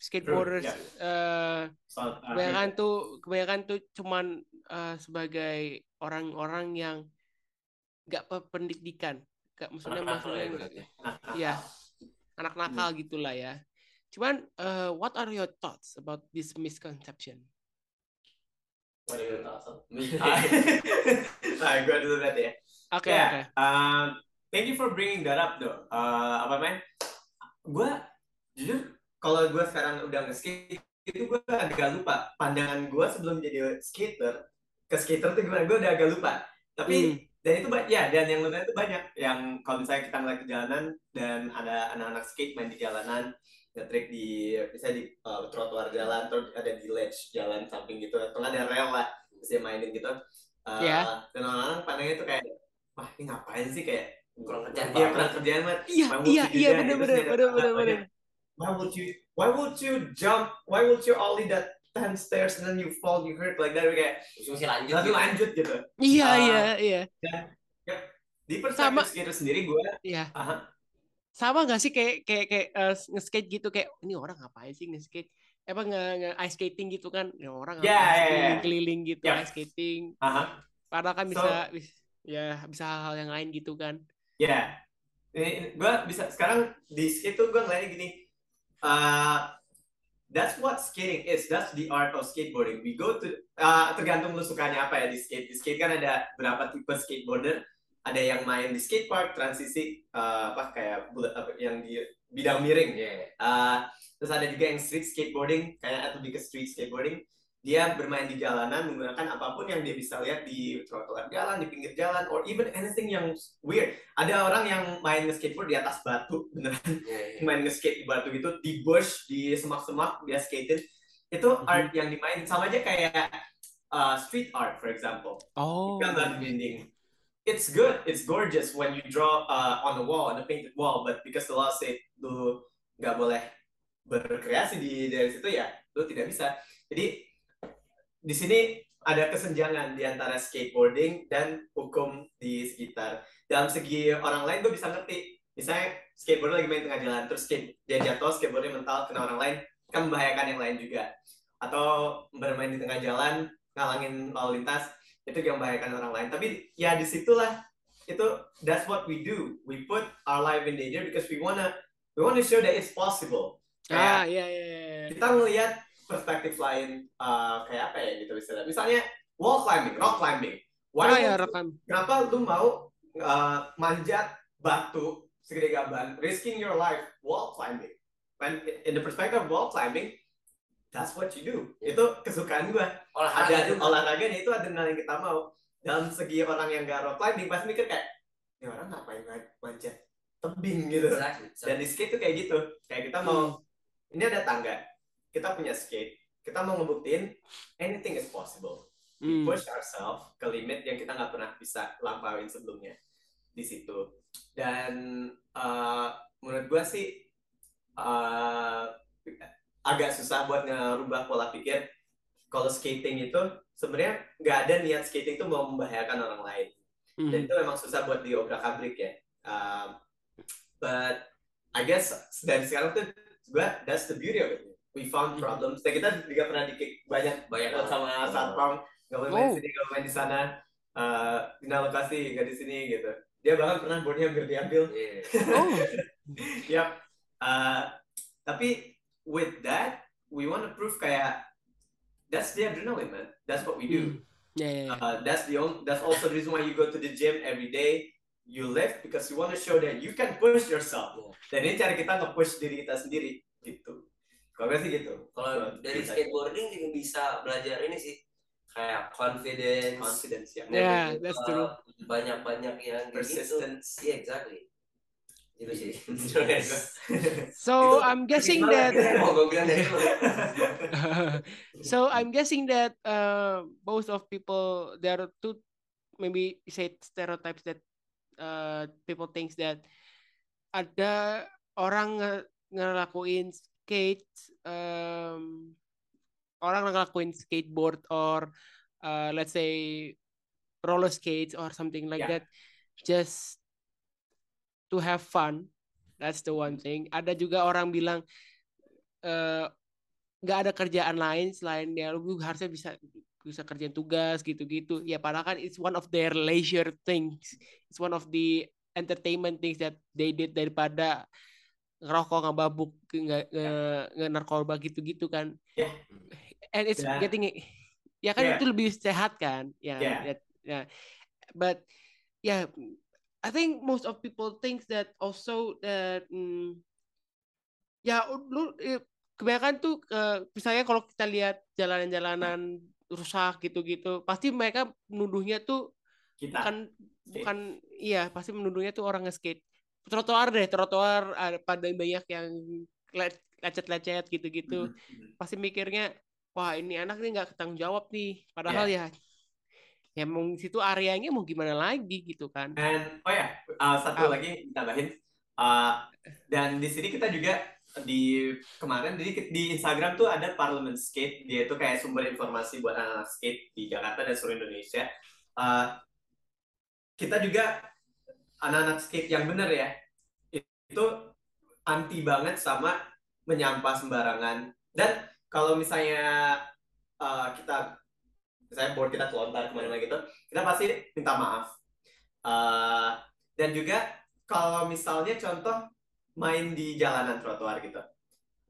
S1: Skateboarders
S2: yeah.
S1: uh,
S2: so, uh,
S1: kebanyakan tuh kebanyakan tuh cuman uh, sebagai orang-orang yang nggak pendidikan, nggak maksudnya
S3: Anak
S1: maksudnya
S3: ya berarti.
S1: ya anak nakal gitulah ya. Cuman uh, what are your thoughts about this misconception?
S3: Waduh, langsung.
S2: nah, gue dulu berarti ya.
S1: Oke,
S2: Ya,
S1: oke.
S2: um, thank you for bringing that up though. Uh, apa namanya? Gue jujur kalau gue sekarang udah nge-skate itu gue agak lupa pandangan gue sebelum jadi skater ke skater tuh gimana gue udah agak lupa. Tapi
S1: Hmm.
S2: Dan itu ba- ya dan yang lainnya itu banyak yang kalau misalnya kita ngeliat ke jalanan dan ada anak-anak skate main di jalanan nge-trick di misalnya di uh, trotoar jalan terus ada di ledge jalan samping gitu atau nggak ada rel lah terus dia mainin gitu Uh,
S1: Ya.
S2: dan orang-orang pandangnya itu kayak wah ini ngapain sih kayak
S3: Kurang kerjaan
S2: Iya kurang kerjaan banget
S1: Iya, iya,
S2: you do
S1: iya,
S2: that?
S1: bener,
S2: Terus
S1: bener,
S2: dia ada
S1: bener, bener,
S2: tanggapannya,
S1: bener.
S2: why would you why would you jump why would you ollie that 10 stairs and then you fall you hurt like that kayak
S3: mesti lanjut.
S2: langsung
S3: gitu.
S2: lanjut gitu
S1: Iya,
S2: Uh,
S1: iya, iya.
S2: di
S1: Sama-
S2: perspektif skater sendiri gue
S1: Iya.
S2: aha,
S1: Sama nggak sih kayak kayak kayak eh, nge-skate gitu kayak ini orang ngapain sih nge-skate? Emang nge, nge ice skating gitu kan? Ya orang
S2: Ya,
S1: ngapain
S2: ya, ya.
S1: keliling-keliling gitu
S2: Ya.
S1: ice skating.
S2: aha.
S1: Padahal kan
S2: So-
S1: bisa bis- ya bisa hal-hal yang lain gitu kan.
S2: Ya, ini gue bisa sekarang di skate tuh gue ngeliatnya gini. uh, that's what skating is. That's the art of skateboarding. We go to uh, tergantung lu sukanya apa ya di skate. Di skate kan ada berapa tipe skateboarder. Ada yang main di skate park, transisi uh, apa kayak bullet apa yang di bidang miring.
S3: Iya.
S2: Uh, terus ada juga yang street skateboarding, kayak atau lebih ke street skateboarding. Dia bermain di jalanan menggunakan apa pun yang dia bisa lihat di trotoar jalan, di pinggir jalan, or even anything yang weird. Ada orang yang main skateboard di atas batu, beneran
S3: Iya, iya.
S2: main nge-skate di batu gitu, di bush, di semak-semak, dia skating. Itu
S1: Mhm.
S2: art yang dimainin. Sama aja kayak uh, street art, for example.
S1: Oh.
S2: Gambar dinding. It's good, it's gorgeous when you draw uh, on a wall, on a painted wall, but because the law say lu nggak boleh berkreasi di dari situ ya, lu tidak bisa. Jadi di sini ada kesenjangan di antara skateboarding dan hukum di sekitar. Dalam segi orang lain gue bisa ngerti. Misalnya skateboarder lagi main tengah jalan, terus skate, dia jatuh, skateboardnya mental, kena orang lain, kan membahayakan yang lain juga. Atau bermain di tengah jalan, ngalangin lalu lintas, itu yang membahayakan orang lain. Tapi ya di situlah itu that's what we do. We put our life in danger because we wanna we wanna show that it's possible.
S1: Ah,
S2: Kayak
S1: iya, iya, iya.
S2: kita ngelihat perspektif lain uh, kayak apa ya gitu misalnya. Misalnya wall climbing, rock climbing. Why
S1: ya,
S2: would-
S1: rekam.
S2: kenapa lu mau uh, manjat batu segede gaban, risking your life wall climbing? When in the perspective of wall climbing, that's what you do. Itu kesukaan gua
S3: Olahraga
S2: ada
S3: juga.
S2: olahraganya itu adrenalin yang kita mau dalam segi orang yang gak rock climbing pasti mikir kayak ini orang ngapain man- manjat tebing gitu
S3: Exactly.
S2: dan di skate tuh kayak gitu kayak kita mau ini ada tangga kita punya skate kita mau ngebuktiin anything is possible.
S1: Hmm.
S2: push ourselves ke limit yang kita nggak pernah bisa lampauin sebelumnya di situ. Dan uh, menurut gua sih uh, agak susah buat ngerubah pola pikir kalau skating itu. Sebenarnya nggak ada niat skating itu mau membahayakan orang lain.
S1: Hmm.
S2: dan itu memang susah buat diobrak abrik ya. Um, but I guess dari sekarang tuh gue that's the beauty of it we found
S1: Hmm.
S2: problems dan kita juga pernah di banyak
S3: Banyak
S2: banget sama satpam nggak boleh main
S1: Oh.
S2: di sini nggak boleh main di sana uh, pindah lokasi nggak di sini gitu dia bahkan pernah boardnya hampir diambil
S3: Iya.
S1: Oh.
S2: Yap. Uh, tapi with that, we want to prove kayak that's the adrenaline, man. That's what we do.
S1: Hmm. Ya, ya, ya.
S2: Uh, that's the only, that's also the reason why you go to the gym every day. You lift because you want to show that you can push yourself. Dan ini cara kita nge-push diri kita sendiri gitu. Kalau sih gitu.
S3: Kalau dari skateboarding juga bisa belajar ini sih kayak confidence,
S2: confidence ya.
S1: Yeah, that's true.
S3: Banyak-banyak yang kayak gitu.
S2: Persistence.
S3: Iya, exactly. Itu sih.
S1: So I'm guessing
S3: gimana?
S1: that
S3: dulu.
S1: so I'm guessing that uh, most of people there are two maybe say stereotypes that uh, people thinks that ada orang nge- ngelakuin skate um, orang ngelakuin skateboard or uh, let's say roller skates or something like
S2: Yeah.
S1: that just to have fun. That's the one thing. Ada juga orang bilang eh, nggak ada kerjaan lain selain ya lu harusnya bisa bisa kerjaan tugas gitu-gitu. Ya padahal kan it's one of their leisure things. It's one of the entertainment things that they did daripada ngerokok ngebabuk nge, nge, nge narkoba gitu-gitu kan
S2: Ya.
S1: and it's
S2: Ya.
S1: getting Ya kan
S2: Yeah.
S1: itu lebih sehat kan. Ya,
S2: Yeah.
S1: ya, ya. But yeah, I think most of people think that also that mm, ya lu kebanyakan tuh misalnya kalau kita lihat jalanan-jalanan rusak gitu-gitu, pasti mereka menuduhnya tuh
S2: Kita.
S1: bukan bukan iya pasti menuduhnya tuh orang nge-skate trotoar deh trotoar ada pada banyak yang le- lecet-lecet gitu-gitu
S2: Mhm.
S1: pasti mikirnya wah ini anak nih nggak tanggung jawab nih padahal
S2: Iya.
S1: ya ya mau situ areanya mau gimana lagi gitu kan
S2: And oh ya, uh, satu
S1: Ah.
S2: lagi ditambahin. Uh, dan di sini kita juga di kemarin jadi di Instagram tuh ada Parliament Skate. Dia itu kayak sumber informasi buat anak-anak skate di Jakarta dan seluruh Indonesia. Uh, kita juga anak-anak skate yang bener ya. Itu anti banget sama menyampah sembarangan. Dan kalau misalnya uh, kita misalnya board kita kelontar ke mana-mana gitu, kita pasti minta maaf. Uh, dan juga kalau misalnya contoh main di jalanan trotoar gitu,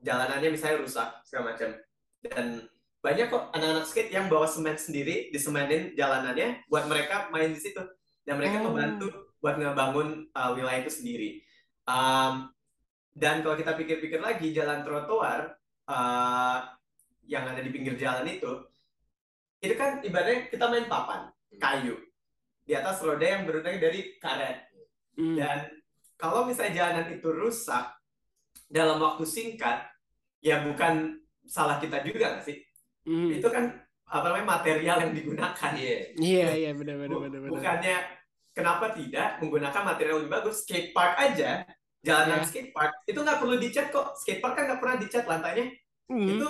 S2: jalanannya misalnya rusak segala macam, dan banyak kok anak-anak skate yang bawa semen sendiri, disemenin jalanannya buat mereka main di situ, dan mereka
S1: Oh.
S2: membantu buat ngebangun uh, wilayah itu sendiri. Um, dan kalau kita pikir-pikir lagi jalan trotoar uh, yang ada di pinggir jalan itu, itu kan ibaratnya kita main papan kayu di atas roda yang berdaya dari karet.
S1: Hmm.
S2: Dan kalau misalnya jalanan itu rusak dalam waktu singkat, ya bukan salah kita juga sih?
S1: Hmm.
S2: Itu kan apa namanya material yang digunakan.
S3: Iya.
S1: iya iya benar benar benar benar
S2: Bukannya kenapa tidak menggunakan material yang lebih bagus? Skate park aja, jalanan
S1: Ya.
S2: skate park itu nggak perlu dicat kok. Skate park kan nggak pernah dicat lantainya.
S1: Hmm.
S2: Itu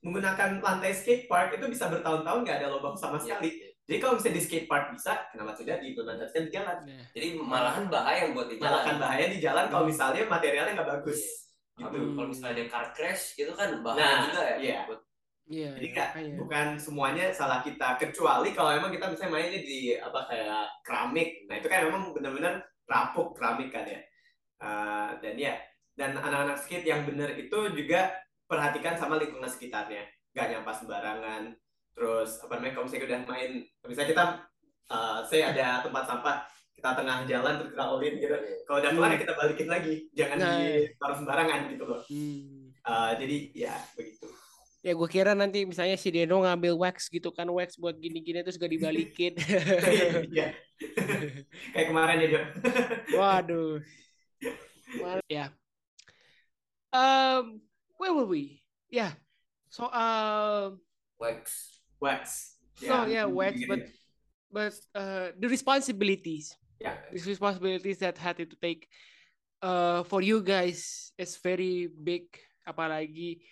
S2: menggunakan lantai skate park itu bisa bertahun-tahun nggak ada lubang sama sekali. Jadi kalau misalnya di skate park bisa, kenapa tidak diimplementasikan di jalan?
S1: Nah.
S3: Jadi malahan bahaya buat di jalan.
S2: Malah bahaya di jalan kalau misalnya materialnya nggak bagus.
S3: Kalau
S2: Gitu.
S3: kalau misalnya ada car crash gitu kan bahaya
S2: Nah,
S3: juga ya.
S2: iya.
S3: Buat-
S1: iya
S2: Jadi
S1: iya,
S2: nggak
S1: makanya.
S2: bukan semuanya salah kita kecuali kalau emang kita misalnya mainnya di apa kayak keramik. Nah itu kan memang benar-benar rapuk keramik kan ya. Uh, dan ya dan anak-anak skate yang benar itu juga perhatikan sama lingkungan sekitarnya, nggak nyampah sembarangan. Terus apa namanya kalau misalnya udah main, misalnya kita uh, saya ada tempat sampah kita tengah jalan terus kita olin gitu. Kalau udah kelar ya kita balikin lagi, jangan
S1: Nah.
S2: ditaruh sembarangan gitu loh.
S1: Hmm.
S2: Uh, jadi ya begitu.
S1: Ya gue kira nanti misalnya si Deno ngambil wax gitu kan wax buat gini-gini terus gak dibalikin.
S2: Iya. Kayak kemarin ya, Jo.
S1: Waduh. Well, ya. Um, where were we? Ya. Soal
S3: wax.
S2: Wax.
S1: No, yeah, wax, but- but uh, the responsibilities,
S2: Ya.
S1: the responsibilities that had to take uh, for you guys is very big. Apalagi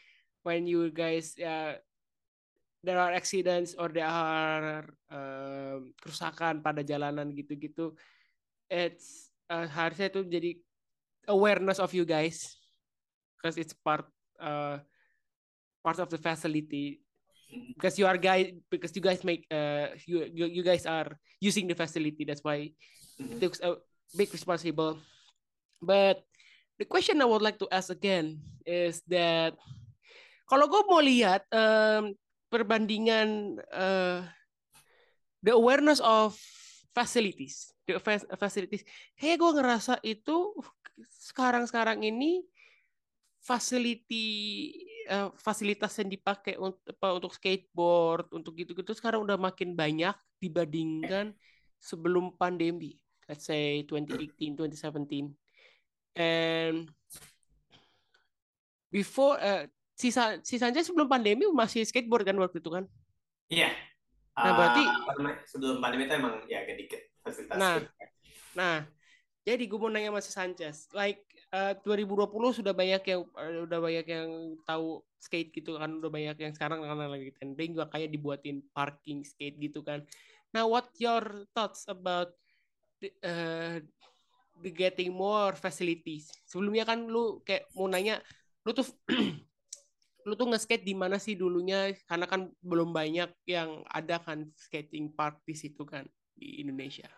S1: when you guys uh, there are accidents or there are um, kerusakan pada jalanan gitu-gitu. It's uh, harusnya itu jadi awareness of you guys because it's part uh, part of the facility because you are guys because you guys make uh you you, you guys are using the facility that's why it takes a big responsible but the question I would like to ask again is that kalau gue mau lihat um, perbandingan uh, the awareness of facilities the fa- facilities. Kayak gue ngerasa itu sekarang sekarang ini facility eh, fasilitas yang dipakai untuk apa, untuk skateboard untuk gitu-gitu sekarang udah makin banyak dibandingkan sebelum pandemi. Let's say 2018 2017 and before eh, sisa sisanya sebelum pandemi masih skateboard kan waktu itu kan
S2: Iya.
S1: Nah, berarti-
S2: Ah, apa namanya, sebelum pandemi itu emang ya agak dikit fasilitas.
S1: Nah. Nah, jadi gue mau nanya sama si Sanchez, like eh, 2020 sudah banyak yang eh, udah banyak yang tahu skate gitu kan, udah banyak yang sekarang karena lagi trending juga kayak dibuatin parking skate gitu kan. Nah, what your thoughts about the, eh, the getting more facilities? Sebelumnya kan lu kayak mau nanya, lu tuh lu tuh nge-skate di mana sih dulunya? Karena kan belum banyak yang ada kan skating park di situ kan di Indonesia.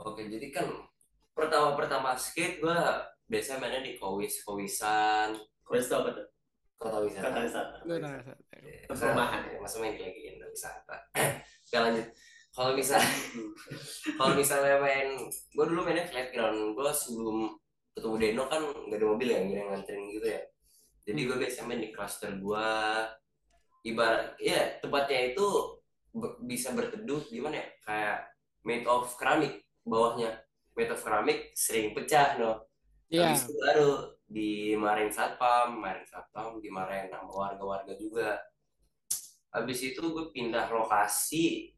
S3: Oke, jadi kan pertama-pertama skate gua biasa mainnya di Kowis, Kowisan,
S2: itu apa tuh?
S3: Kota Wisata.
S2: Kata wisata.
S1: Tahu.
S3: Iya,
S2: Perumahan.
S3: Masa main kayak gitu. wisata oke lanjut kalau misal kalau misalnya main gue dulu mainnya flat ground gue sebelum ketemu Deno kan nggak ada mobil ya yang nganterin gitu ya jadi gue biasanya main di cluster gue ibarat ya tempatnya itu be- bisa berteduh gimana ya? Kayak made of keramik bawahnya. Made of keramik sering pecah no.
S1: Iya.
S3: habis itu baru dimarahin satpam marahin satpam dimarahin sama warga-warga juga. Habis itu gue pindah lokasi.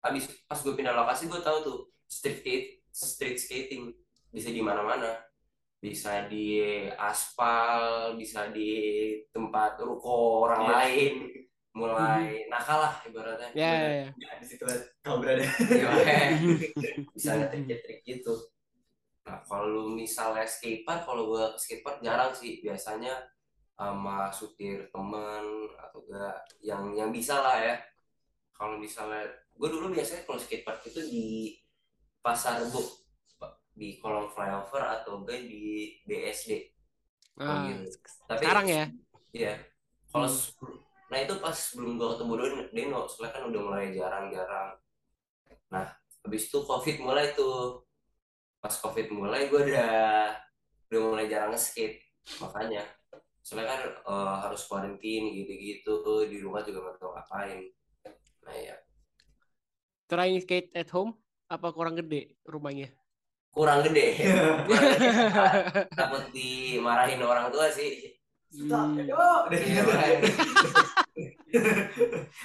S3: Habis pas gue pindah lokasi gue tahu tuh street skate street skating. Bisa di mana-mana bisa di aspal bisa di tempat ruko orang
S2: Iya.
S3: lain mulai nakal lah ibaratnya.
S1: Ya, ya, ya.
S2: Ya, di situ kau berada.
S3: Iya, bisa ngetrik-ngetrik gitu. Nah kalau misalnya skatepark kalau gue ke skatepark jarang sih. Biasanya sama supir temen atau enggak yang yang bisa lah ya. Kalau misalnya gue dulu biasanya kalau skatepark itu di pasar rebo di kolong flyover atau enggak di BSD
S1: Ah,
S3: gitu. tapi
S1: sekarang ya.
S3: Iya. Kalau
S1: Hmm.
S3: nah itu pas belum gua ketemu Deno, soalnya kan udah mulai jarang-jarang. Nah, habis itu COVID mulai tuh. Pas COVID mulai gua udah udah mulai jarang nge-skate. Makanya soalnya kan eh, harus quarantine gitu-gitu di rumah juga nggak tahu ngapain. Nah, ya
S1: Trying skate at home apa kurang gede rumahnya?
S3: Kurang gede. Takut dimarahin orang tua sih.
S2: Stop,
S1: Hmm.
S2: Edo.
S3: Iya.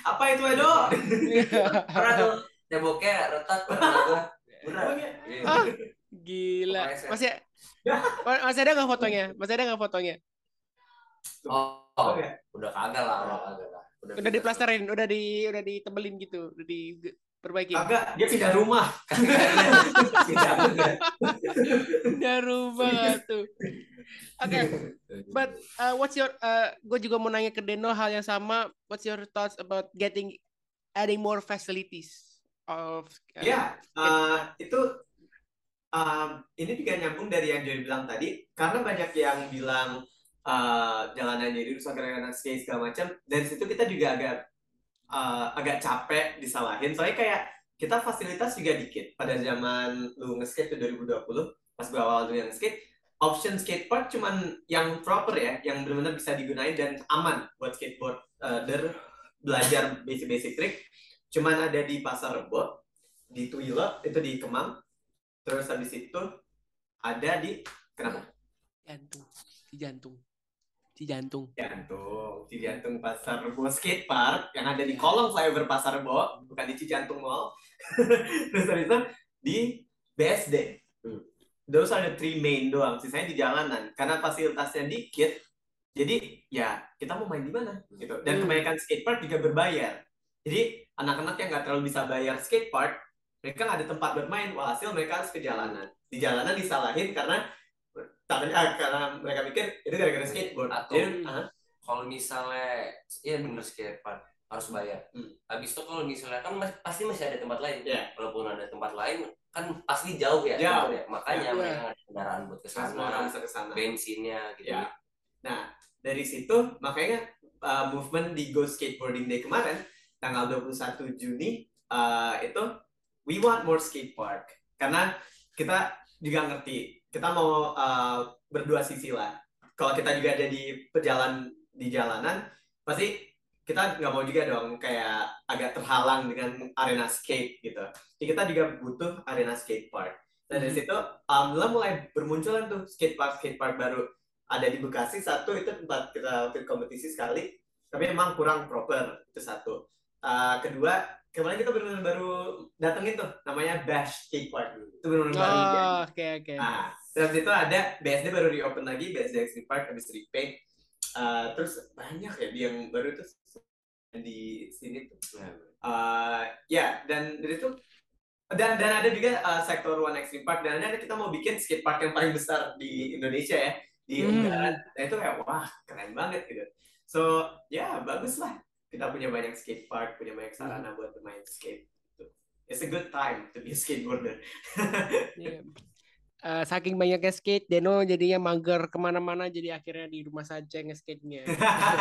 S2: Apa itu Edo?
S3: Pernah tuh temboknya retak. Iya.
S1: Ah, Gila. Masih Ma- masih ada nggak fotonya? Masih ada nggak fotonya?
S3: Oh, oh,
S2: Oke.
S3: udah kagak lah, udah kagak lah.
S1: Udah diplasterin, udah di udah ditebelin gitu, udah diperbaiki.
S2: Kagak, dia pindah rumah.
S1: Udah rubah tuh. Oke, but uh, what's your uh, gue juga mau nanya ke Deno hal yang sama. What's your thoughts about getting adding more facilities of uh,
S2: Ya, eh, itu um, ini juga nyambung dari yang Joy bilang tadi, karena banyak yang bilang eh, jalanan jadi rusak gara-gara skate segala macam. Dari situ kita juga agak eh, agak capek disalahin. Soalnya kayak kita fasilitas juga dikit. Pada zaman lu nge-skate tuh 2020, pas gua awal dulu yang skate, option skatepark cuman yang proper ya, yang benar-benar bisa digunain dan aman buat skateboard eh, der belajar basic-basic trick. Cuman ada di Pasar Rebo, di Tuila, itu di Kemang. Terus habis itu ada di kenapa?
S1: jantung, di jantung, di jantung.
S2: Jantung, di jantung Pasar Rebo Skate Park yang ada di kolong flyover Pasar Rebo, bukan di Cijantung Mall. Terus habis itu di BSD.
S3: Hmm.
S2: Those are the three main doang, sisanya di jalanan. Karena fasilitasnya dikit, jadi ya kita mau main di mana gitu. Dan
S1: Hmm.
S2: kebanyakan skatepark juga berbayar. Jadi anak-anak yang nggak terlalu bisa bayar skatepark, mereka nggak ada tempat buat main. Walhasil mereka harus ke jalanan. Di jalanan disalahin karena karena, ah, karena mereka pikir itu gara-gara skateboard.
S3: Atau-
S2: Jadi, ah,
S3: Kalau misalnya, ya bener skatepark harus bayar.
S2: Hmm.
S3: Habis itu kalau misalnya kan mas- pasti masih ada tempat lain.
S2: Iya.
S3: Walaupun ada tempat lain, kan pasti jauh ya.
S2: Jauh.
S3: ya. Makanya
S1: Iya.
S3: mereka ada kendaraan buat ke
S2: semua orang
S3: sana,
S2: bisa ke sana.
S3: bensinnya gitu.
S2: Ya. Nah, dari situ makanya uh, movement di Go Skateboarding Day kemarin tanggal 21 Juni uh, itu we want more skate park karena kita juga ngerti kita mau uh, berdua sisi lah. Kalau kita juga ada di pejalan di jalanan pasti kita nggak mau juga dong kayak agak terhalang dengan arena skate gitu. Jadi kita juga butuh arena skate park. Dan dari situ alhamdulillah mulai bermunculan tuh skate park skate park baru ada di Bekasi satu itu tempat kita waktu kompetisi sekali tapi emang kurang proper itu satu Uh, kedua kemarin kita benar-benar baru datengin tuh namanya Bash Skate Park itu benar-benar baru
S1: Oh, oke oke.
S2: nah terus itu ada BSD baru reopen lagi BSD Extreme Park habis repaint. Uh, terus banyak ya yang baru tuh di sini tuh. Uh, ya dan dari itu dan dan ada juga uh, sektor One Extreme Park. Dan ada kita mau bikin skate park yang paling besar di Indonesia ya di
S1: Hmm.
S2: Ungaran nah itu kayak wah keren banget gitu. So ya bagus lah. Kita punya banyak skate park punya banyak sarana buat bermain skate. It's a good time to be a skateboarder.
S1: Iya. Eh, saking banyaknya skate, Deno jadinya mager ke mana-mana, jadi akhirnya di rumah saja nge-skate-nya.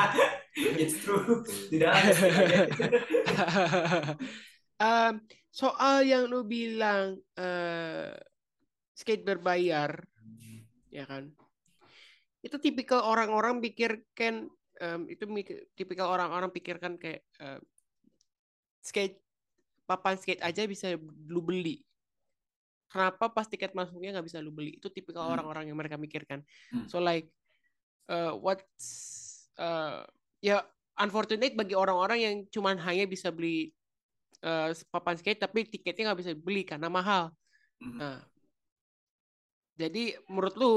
S2: It's true. Tidak ada
S1: Em, soal yang lu bilang eh, skate berbayar, ya kan? Itu tipikal orang-orang pikirkan em, itu tipikal orang-orang pikirkan kayak em, skate papan skate aja bisa lu beli. Kenapa pas tiket masuknya nggak bisa lu beli? Itu tipikal
S2: Hmm.
S1: orang-orang yang mereka pikirkan.
S2: Hmm.
S1: So like uh, what's uh, ya unfortunate bagi orang-orang yang cuman hanya bisa beli uh, papan skate tapi tiketnya nggak bisa beli karena mahal.
S2: Mhm.
S1: Nah, jadi menurut lu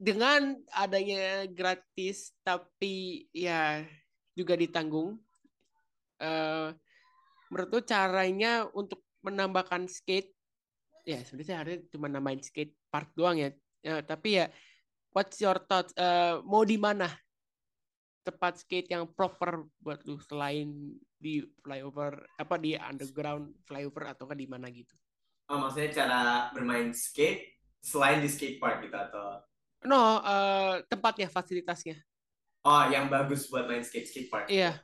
S1: dengan adanya gratis tapi ya juga ditanggung, eh menurut lu caranya untuk menambahkan skate, ya sebenarnya harusnya cuma nambahin skate park doang ya. Ya, tapi ya, what's your thoughts? Eh, mau di mana tempat skate yang proper buat lu selain di flyover apa di underground flyover atau di mana gitu?
S2: Oh, maksudnya cara bermain skate selain di skate park gitu atau
S1: No, eh, tempatnya, fasilitasnya.
S2: oh yang bagus buat main skate skate park.
S1: Iya.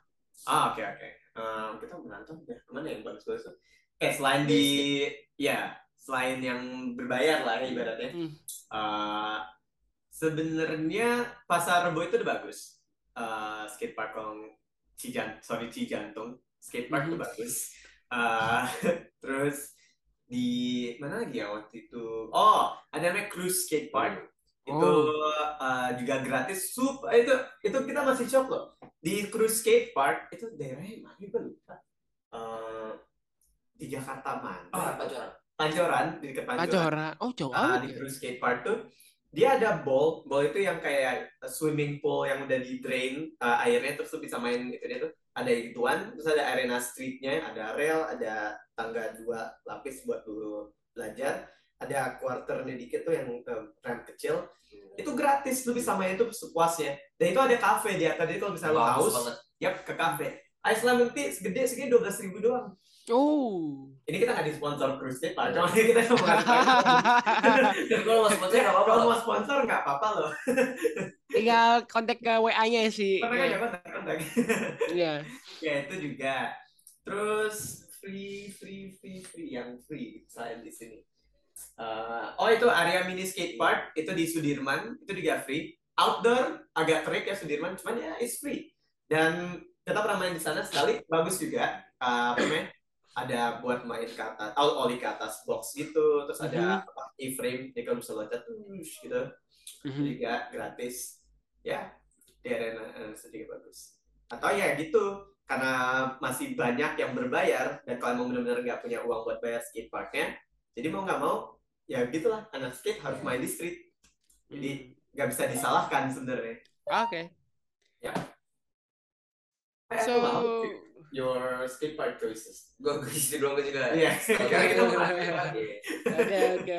S2: Ah oke oke. Em, kita menonton ya mana yang bagus bagus? Eh selain di ya selain yang berbayar lah ya ibaratnya.
S1: Hmm.
S2: Eh, sebenarnya pasar Rebo itu udah bagus. Eh skate park yang Cijan, sorry Cijantung, skate park itu
S1: Mhm.
S2: bagus. Eh, terus di mana lagi ya waktu itu? Oh, ada namanya Cruise Skate Park. Itu
S1: Oh.
S2: eh, juga gratis. Sup, eh, itu itu kita masih shock loh. Di Cruise Skate Park itu daerahnya mana lupa. Eh, di Jakarta mana?
S3: Ah, pacaran.
S2: Pancoran, di dekat Pancoran.
S1: Pancoran. Oh, jauh
S2: Ah,
S1: amat
S2: di
S1: ya.
S2: cruise skate park tuh dia ada ball, ball itu yang kayak swimming pool yang udah di drain uh, airnya terus tuh bisa main itu dia tuh ada gituan, terus ada arena streetnya, ada rail, ada tangga dua lapis buat lu belajar, ada quarternya dikit tuh yang um, ramp kecil, itu gratis lu bisa main itu sepuasnya, dan itu ada cafe di atas, jadi kalau misalnya lu haus,
S3: banget.
S2: yap ke cafe. Ice lemon tea segede segini dua belas ribu doang.
S1: Oh.
S2: Ini kita nggak di sponsor cruise skate pak, cuma kita cuma
S3: kalau mau sponsor nggak apa-apa.
S2: Kalau mau sponsor nggak apa-apa loh.
S1: Tinggal kontak ke WA-nya sih.
S2: Kontak aja kontak kontak.
S1: Iya.
S2: ya itu juga. Terus free free free free yang free saya di sini. Eh, oh itu area mini skate park itu di Sudirman itu juga free. Outdoor agak terik ya Sudirman, cuman ya it's free. Dan kita pernah main di sana sekali, bagus juga. Eh, apa namanya? Ada buat main ke atas, out ollie ke atas box gitu, terus ada apa, e-frame, jadi kalau bisa loncat, tush, gitu.
S1: Mhm.
S2: juga gratis. Ya di arena eh, juga bagus. Atau ya gitu karena masih banyak yang berbayar dan kalau emang benar-benar nggak punya uang buat bayar skate parknya jadi mau nggak mau ya gitulah anak skate harus main di street. Jadi nggak bisa disalahkan sebenarnya.
S1: Oke.
S2: Eh,
S1: So,
S2: aku mau your skate park choices
S3: Gue gue isi dulu gue juga.
S2: Iya.
S3: Karena kita
S1: oke oke.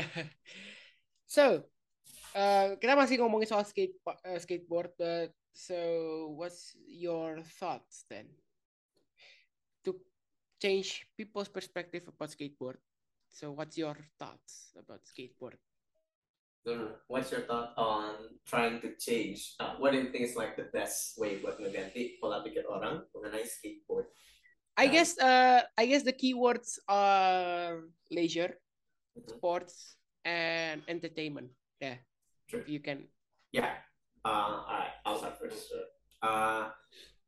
S1: So, uh, kita masih ngomongin soal skate uh, skateboard, but so what's your thoughts then to change people's perspective about skateboard? So, what's your thoughts about skateboard?
S2: What's your thought on trying to change? Uh, what do you think is like the best way buat ngeganti pola pikir orang mengenai skateboard?
S1: I
S2: Um,
S1: guess uh I guess the keywords are leisure,
S2: Mhm.
S1: sports, and entertainment. Yeah,
S2: Sure.
S1: you can.
S2: Yeah. Uh, alright, I'll start first. Uh,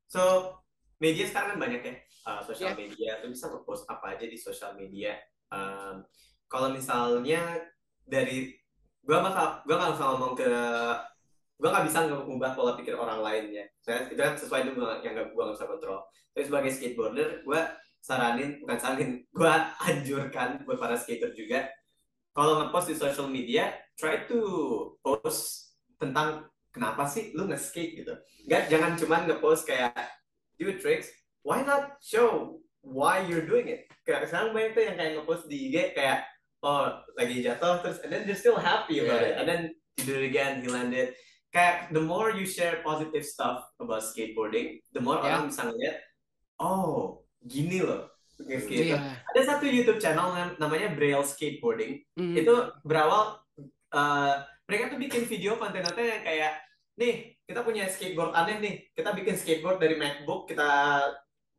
S2: so media sekarang kan banyak ya, uh, sosial
S1: Yeah.
S2: media. Lu bisa ngepost apa aja di sosial media. Um, kalau misalnya dari gua bakal gua nggak usah ngomong ke gua nggak bisa ngubah pola pikir orang lain ya. Saya itu kan sesuai dengan yang gak, gua nggak bisa kontrol. Tapi sebagai skateboarder, gua saranin bukan saranin, gua anjurkan buat para skater juga. Kalau ngepost di social media, try to post tentang kenapa sih lu nge-skate gitu. Gak, jangan cuman nge-post kayak do tricks, why not show why you're doing it? Kayak sekarang banyak tuh yang kayak nge-post di IG kayak oh lagi jatuh terus and then they're still happy about
S3: Yeah.
S2: it and then you do it again, he landed. Kayak the more you share positive stuff about skateboarding, the more
S1: Yeah.
S2: orang bisa ngeliat oh gini loh nge-skate.
S1: Iya.
S2: Ada satu YouTube channel nam- namanya Braille Skateboarding.
S1: Hmm.
S2: Itu berawal eh, mereka tuh bikin video konten-konten yang kayak nih kita punya skateboard aneh nih kita bikin skateboard dari MacBook kita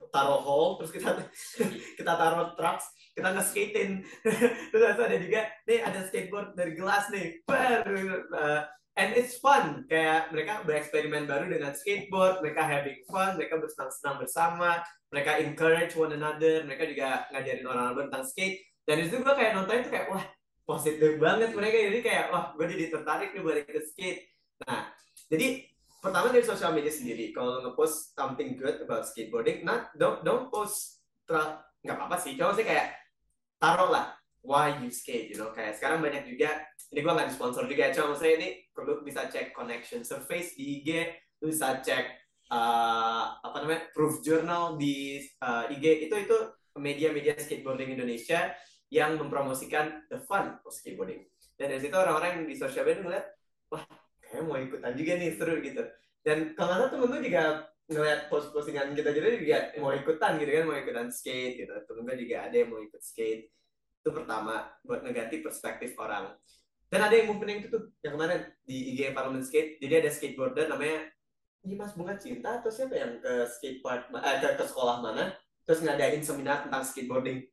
S2: taruh hole terus kita kita taruh trucks kita nge-skatein terus ada juga nih ada skateboard dari gelas nih. Eh, and it's fun. Kayak mereka bereksperimen baru dengan skateboard mereka having fun mereka bersenang-senang bersama mereka encourage one another mereka juga ngajarin orang-orang tentang skate. Dan itu gue kayak nonton itu kayak wah positif banget mereka. Jadi kayak wah gue jadi tertarik nih balik ke skate. Nah jadi pertama dari sosial media sendiri kalau ngepost something good about skateboarding not don't don't post nggak apa-apa sih. Cuma sih kayak taruh lah why you skate you know. Kayak sekarang banyak juga ini gue nggak disponsor juga cuma maksudnya ini perlu bisa cek connection surface di IG lu bisa cek uh, apa namanya proof journal di uh, IG itu itu media-media skateboarding Indonesia yang mempromosikan the fun of skateboarding. Dan dari situ orang-orang di sosial media ngeliat wah kayak mau ikutan juga nih seru gitu. Dan kalau nggak temen lu juga ngeliat post-postingan kita juga juga mau ikutan gitu kan mau ikutan skate gitu. Temen gue juga ada yang mau ikut skate. Itu pertama buat ngeganti perspektif orang. Dan ada yang movement yang itu tuh yang kemarin di IG Parliament Skate. Jadi ada skateboarder namanya ini Mas Bunga Cinta atau siapa yang ke skate park eh, ke, ke sekolah mana terus ngadain seminar tentang skateboarding.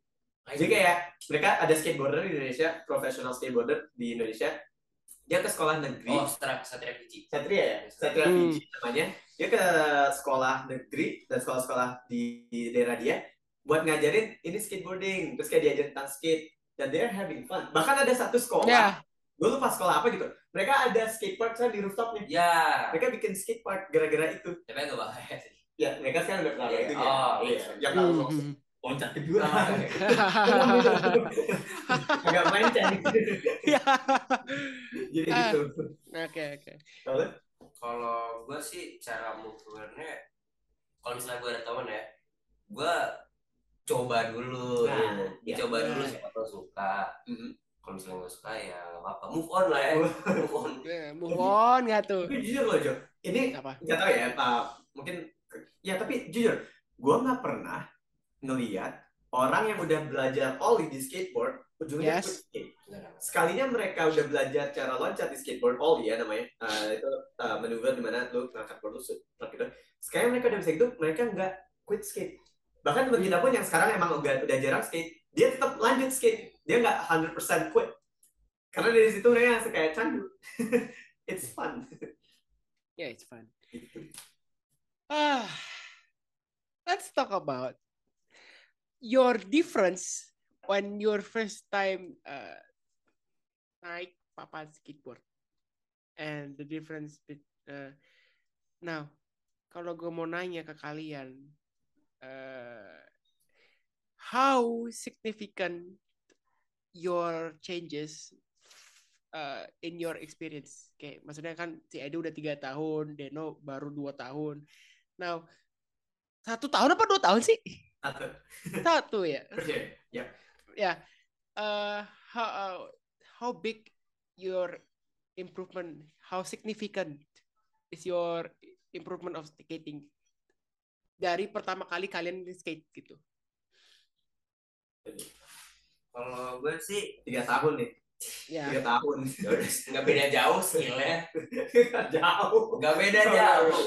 S2: Jadi kayak mereka ada skateboarder di Indonesia profesional skateboarder di Indonesia dia ke sekolah negeri
S3: Oh, Satria Satria Fiji.
S2: Satria ya Satria
S1: Hmm.
S2: Fiji namanya dia ke sekolah negeri dan sekolah-sekolah di, di daerah dia buat ngajarin ini skateboarding terus kayak diajarin tentang skate dan they're having fun bahkan ada satu sekolah
S1: Ya.
S2: gue lupa sekolah apa gitu mereka ada skate park kan di rooftopnya
S3: Ya,
S2: mereka bikin skate park gara-gara itu
S3: tapi nggak bahaya sih.
S2: ya mereka sekarang udah kelar
S3: Iya.
S2: itu ya
S3: Oh,
S2: iya yang mau
S1: hmm.
S2: Loncat ke jurang
S3: Oh,
S2: agak main
S1: Ya.
S2: jadi
S1: Ah.
S2: gitu
S1: Oke oke.
S2: kalau
S3: Kalau gue sih cara movementnya, kalau misalnya gue ada temen ya, gue coba dulu,
S2: Nah,
S3: gitu.
S2: iya.
S3: dicoba dulu
S1: Nah.
S3: siapa tau suka.
S2: Mhm.
S3: Kalau misalnya nggak suka ya nggak apa-apa, move on lah ya, move on.
S1: Ya, Move on nggak tuh?
S2: tapi jujur loh Jo ini
S1: Apa?
S2: nggak tahu ya Pak mungkin ya tapi jujur gue nggak pernah ngeliat orang yang udah belajar ollie di skateboard ujungnya
S1: Yes.
S2: quit skate. Sekalinya mereka udah belajar cara loncat di skateboard ollie ya namanya Eh, itu uh, maneuver di mana lu ngangkat board lu gitu sekalinya mereka udah bisa gitu mereka nggak quit skate bahkan teman kita pun yang sekarang emang udah, udah jarang skate dia tetap lanjut skate dia nggak 100% quit karena dari situ mereka langsung kayak candu it's fun
S1: Yeah, it's fun.
S2: Gitu.
S1: Ah, let's talk about your difference when your first time uh, naik papan skateboard. And the difference bet- uh, now kalau gue mau nanya ke kalian uh, how significant your changes uh, in your experience? Kayak maksudnya kan si Edo udah tiga tahun Deno baru dua tahun. Now satu tahun apa dua tahun sih
S2: Satu.
S1: satu ya
S2: Ya.
S1: ya uh, how uh, how big your improvement how significant is your improvement of skating dari pertama kali kalian skate gitu
S3: Kalau gue sih
S2: Tiga tahun nih.
S1: ya
S2: Tiga tahun.
S3: nggak beda jauh skillnya,
S2: Jauh.
S3: nggak beda jauh.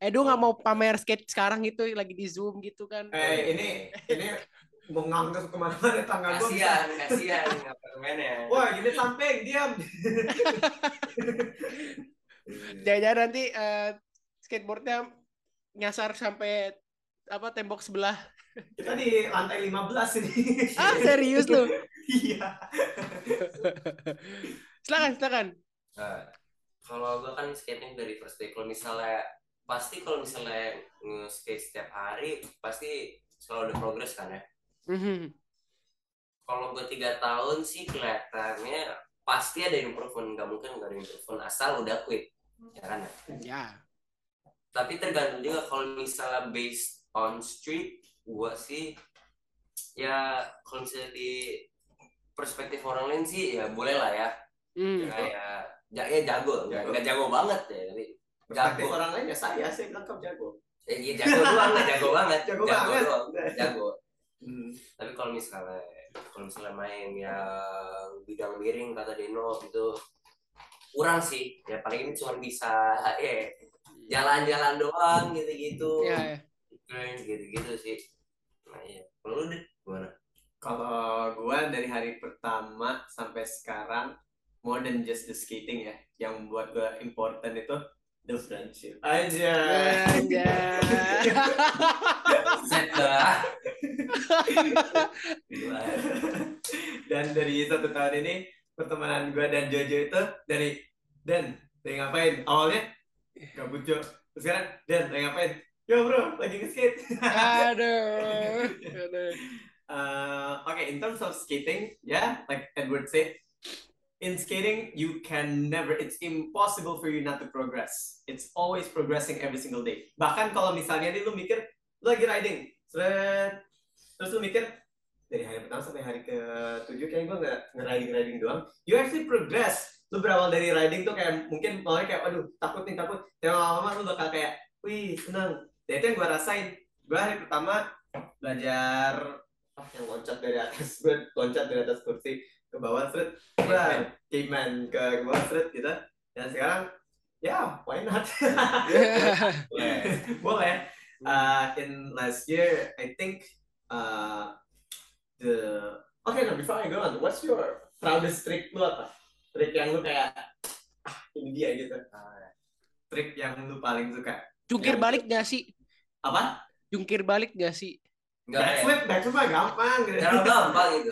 S1: Edo nggak mau pamer skate sekarang gitu lagi di zoom gitu kan
S2: Eh ini ini mau ngangkat ke mana-mana tangga gua bisa.
S3: Kasian, kasian apartemennya.
S2: Wah ini samping diam.
S1: Jangan-jangan nanti eh, skateboardnya nyasar sampai apa tembok sebelah.
S2: Kita di lantai 15 ini.
S1: Ah serius lu?
S2: Iya.
S1: silakan silakan.
S3: Nah, kalau gue kan skating dari first day. Kalau misalnya pasti kalau misalnya nge-skate setiap hari pasti selalu ada progres kan ya.
S1: Mhm.
S3: Kalau gue tiga tahun sih kelihatannya pasti ada improvement. Gak mungkin gak ada improvement asal udah quit. Ya kan? ya?
S1: Ya.
S3: Tapi tergantung juga kalau misalnya based on street, gue sih ya kalau misalnya di perspektif orang lain sih ya boleh lah ya.
S1: Hmm.
S3: Kayak ya jago, nggak
S2: Jago.
S3: nggak jago banget ya, tapi
S2: Perspektif
S3: jago.
S2: orang lain ya saya, saya bilang jago.
S3: Ya, ya jago doang, nggak jago banget.
S2: Jago banget.
S3: doang, jago.
S2: Hmm.
S3: Tapi kalau misalnya kalau misalnya main yang bidang miring kata Deno itu kurang sih. Ya paling ini cuma bisa eh jalan-jalan doang gitu-gitu.
S1: Iya, iya.
S3: Keren gitu-gitu sih. Nah, iya. Kalau lu deh gimana?
S2: Kalau gua dari hari pertama sampai sekarang more than just the skating ya, yang buat gua important itu the friendship. Aja.
S3: Gila.
S2: dan dari satu tahun ini pertemanan gua dan Jojo itu dari Dan dari ngapain? Awalnya gabut Jo. Sekarang Dan dari ngapain? Yo bro, lagi nge-skate.
S1: Aduh. Aduh.
S2: Uh, okay, in terms of skating, yeah, like Edward said, in skating you can never, it's impossible for you not to progress. It's always progressing every single day. Bahkan kalau misalnya nih lu mikir, lu lagi riding, seret, terus lu mikir dari hari pertama sampai hari ke tujuh kayak gue nggak nge-riding riding doang. You actually progress. Lu berawal dari riding tuh kayak mungkin awalnya kayak, aduh takut nih takut. Dan lama-lama lu bakal kayak, wih senang. Dan itu yang gue rasain. Gue hari pertama belajar ah, yang loncat dari atas gue loncat dari atas kursi ke bawah seret
S3: Caveman.
S2: caveman ke bawah seret gitu dan sekarang ya why not boleh uh, in last year I think uh, the okay no before I go on what's your proudest trick lu apa trick yang lu kayak ah, ini dia gitu trick yang lu paling suka
S1: Jungkir balik gak sih?
S2: apa
S1: Jungkir balik gak sih?
S3: Enggak ya.
S2: backflip backflip mah gampang gitu.
S3: Gampang gitu.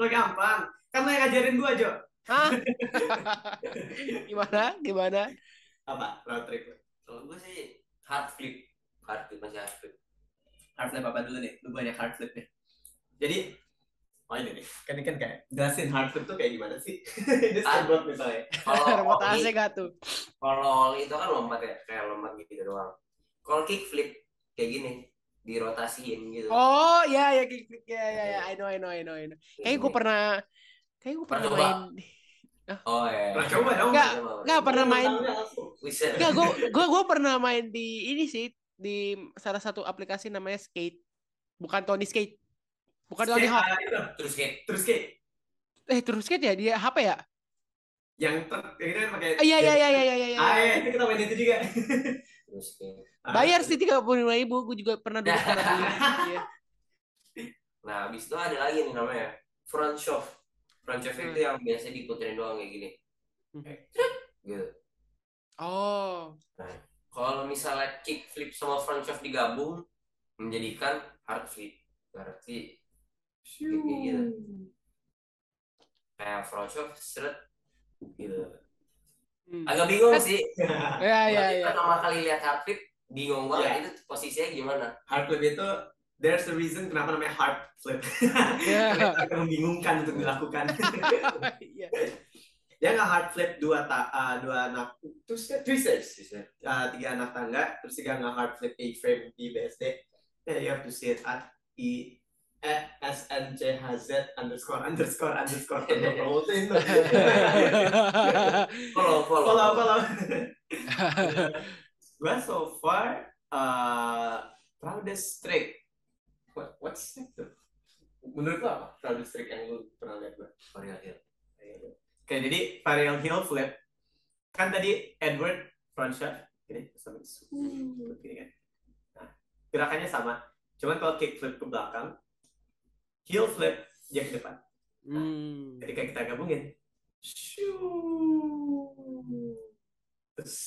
S2: lo gampang kan lo yang ngajarin gua Jo
S1: Hah? Gimana? Gimana?
S2: apa road lo?
S3: Kalau gue sih hard flip. Hard flip masih hard flip.
S2: hard flip apa dulu nih? Lu banyak hard flip nih. Jadi, oh ini nih, kan ini kan kayak jelasin hard flip tuh kayak gimana sih? ini skateboard misalnya.
S3: Kalau
S1: Remote AC gak tuh?
S3: kalau itu kan lompat ya, kayak lompat gitu doang. Kalau kick flip kayak gini, dirotasiin gitu.
S1: Oh, ya ya kick ya ya ya. I know I know I know I know. Kayaknya gue pernah Kayaknya gue pernah main
S3: Oh ya.
S2: Pernah coba dong?
S1: Nggak, Nggak pernah main. Enggak, gue gue gue pernah main di ini sih di salah satu aplikasi namanya Skate. Bukan Tony Skate. Bukan Tony
S2: Skate,
S1: Hawk.
S2: ah.
S3: Terus kayak
S2: Terus skate.
S1: Eh, terus Skate ya dia HP ya?
S2: Yang ter, yang kita pakai.
S1: Ah, Iya iya iya iya iya iya.
S2: Ah, iya, itu kita main itu juga.
S3: terus kayak.
S2: Ah,
S1: Bayar sih tiga puluh lima ribu. Gue juga pernah dulu. Iya.
S3: Nah, habis itu ada lagi nih namanya front shove. Front shove itu yang biasa diputerin doang kayak gini.
S1: Hmm.
S3: Gitu.
S1: Oh.
S3: Kalau misalnya kick flip sama front shove digabung menjadikan hard flip. Berarti kayak gitu. Kayak front shove seret gitu.
S1: Hmm.
S3: Agak bingung sih.
S1: Ya ya ya.
S3: Pertama kali lihat hard flip bingung banget
S2: Iya.
S3: itu posisinya gimana.
S2: Hard flip itu there's a reason kenapa namanya hard flip. Karena membingungkan untuk dilakukan.
S1: Iya.
S2: Dia nggak hard flip dua ta ah, dua anak step three steps. Uh, tiga anak tangga, terus tiga nggak hard flip A frame di BSD. Yeah, you have to see it at E S N C H Z underscore underscore underscore.
S3: Follow, follow.
S2: Follow follow. Gua so far uh, proudest trick. What what's tuh? Menurut lo apa proudest trick yang lu pernah lihat gua?
S3: Varial hill.
S2: Oke, jadi varial heel flip. Kan tadi Edward gini, sampai suuuh, gini kan. Nah, gerakannya sama. Cuman kalau kick flip ke belakang, heel flip dia ke depan.
S1: Hmm.
S2: Ketika kita gabungin,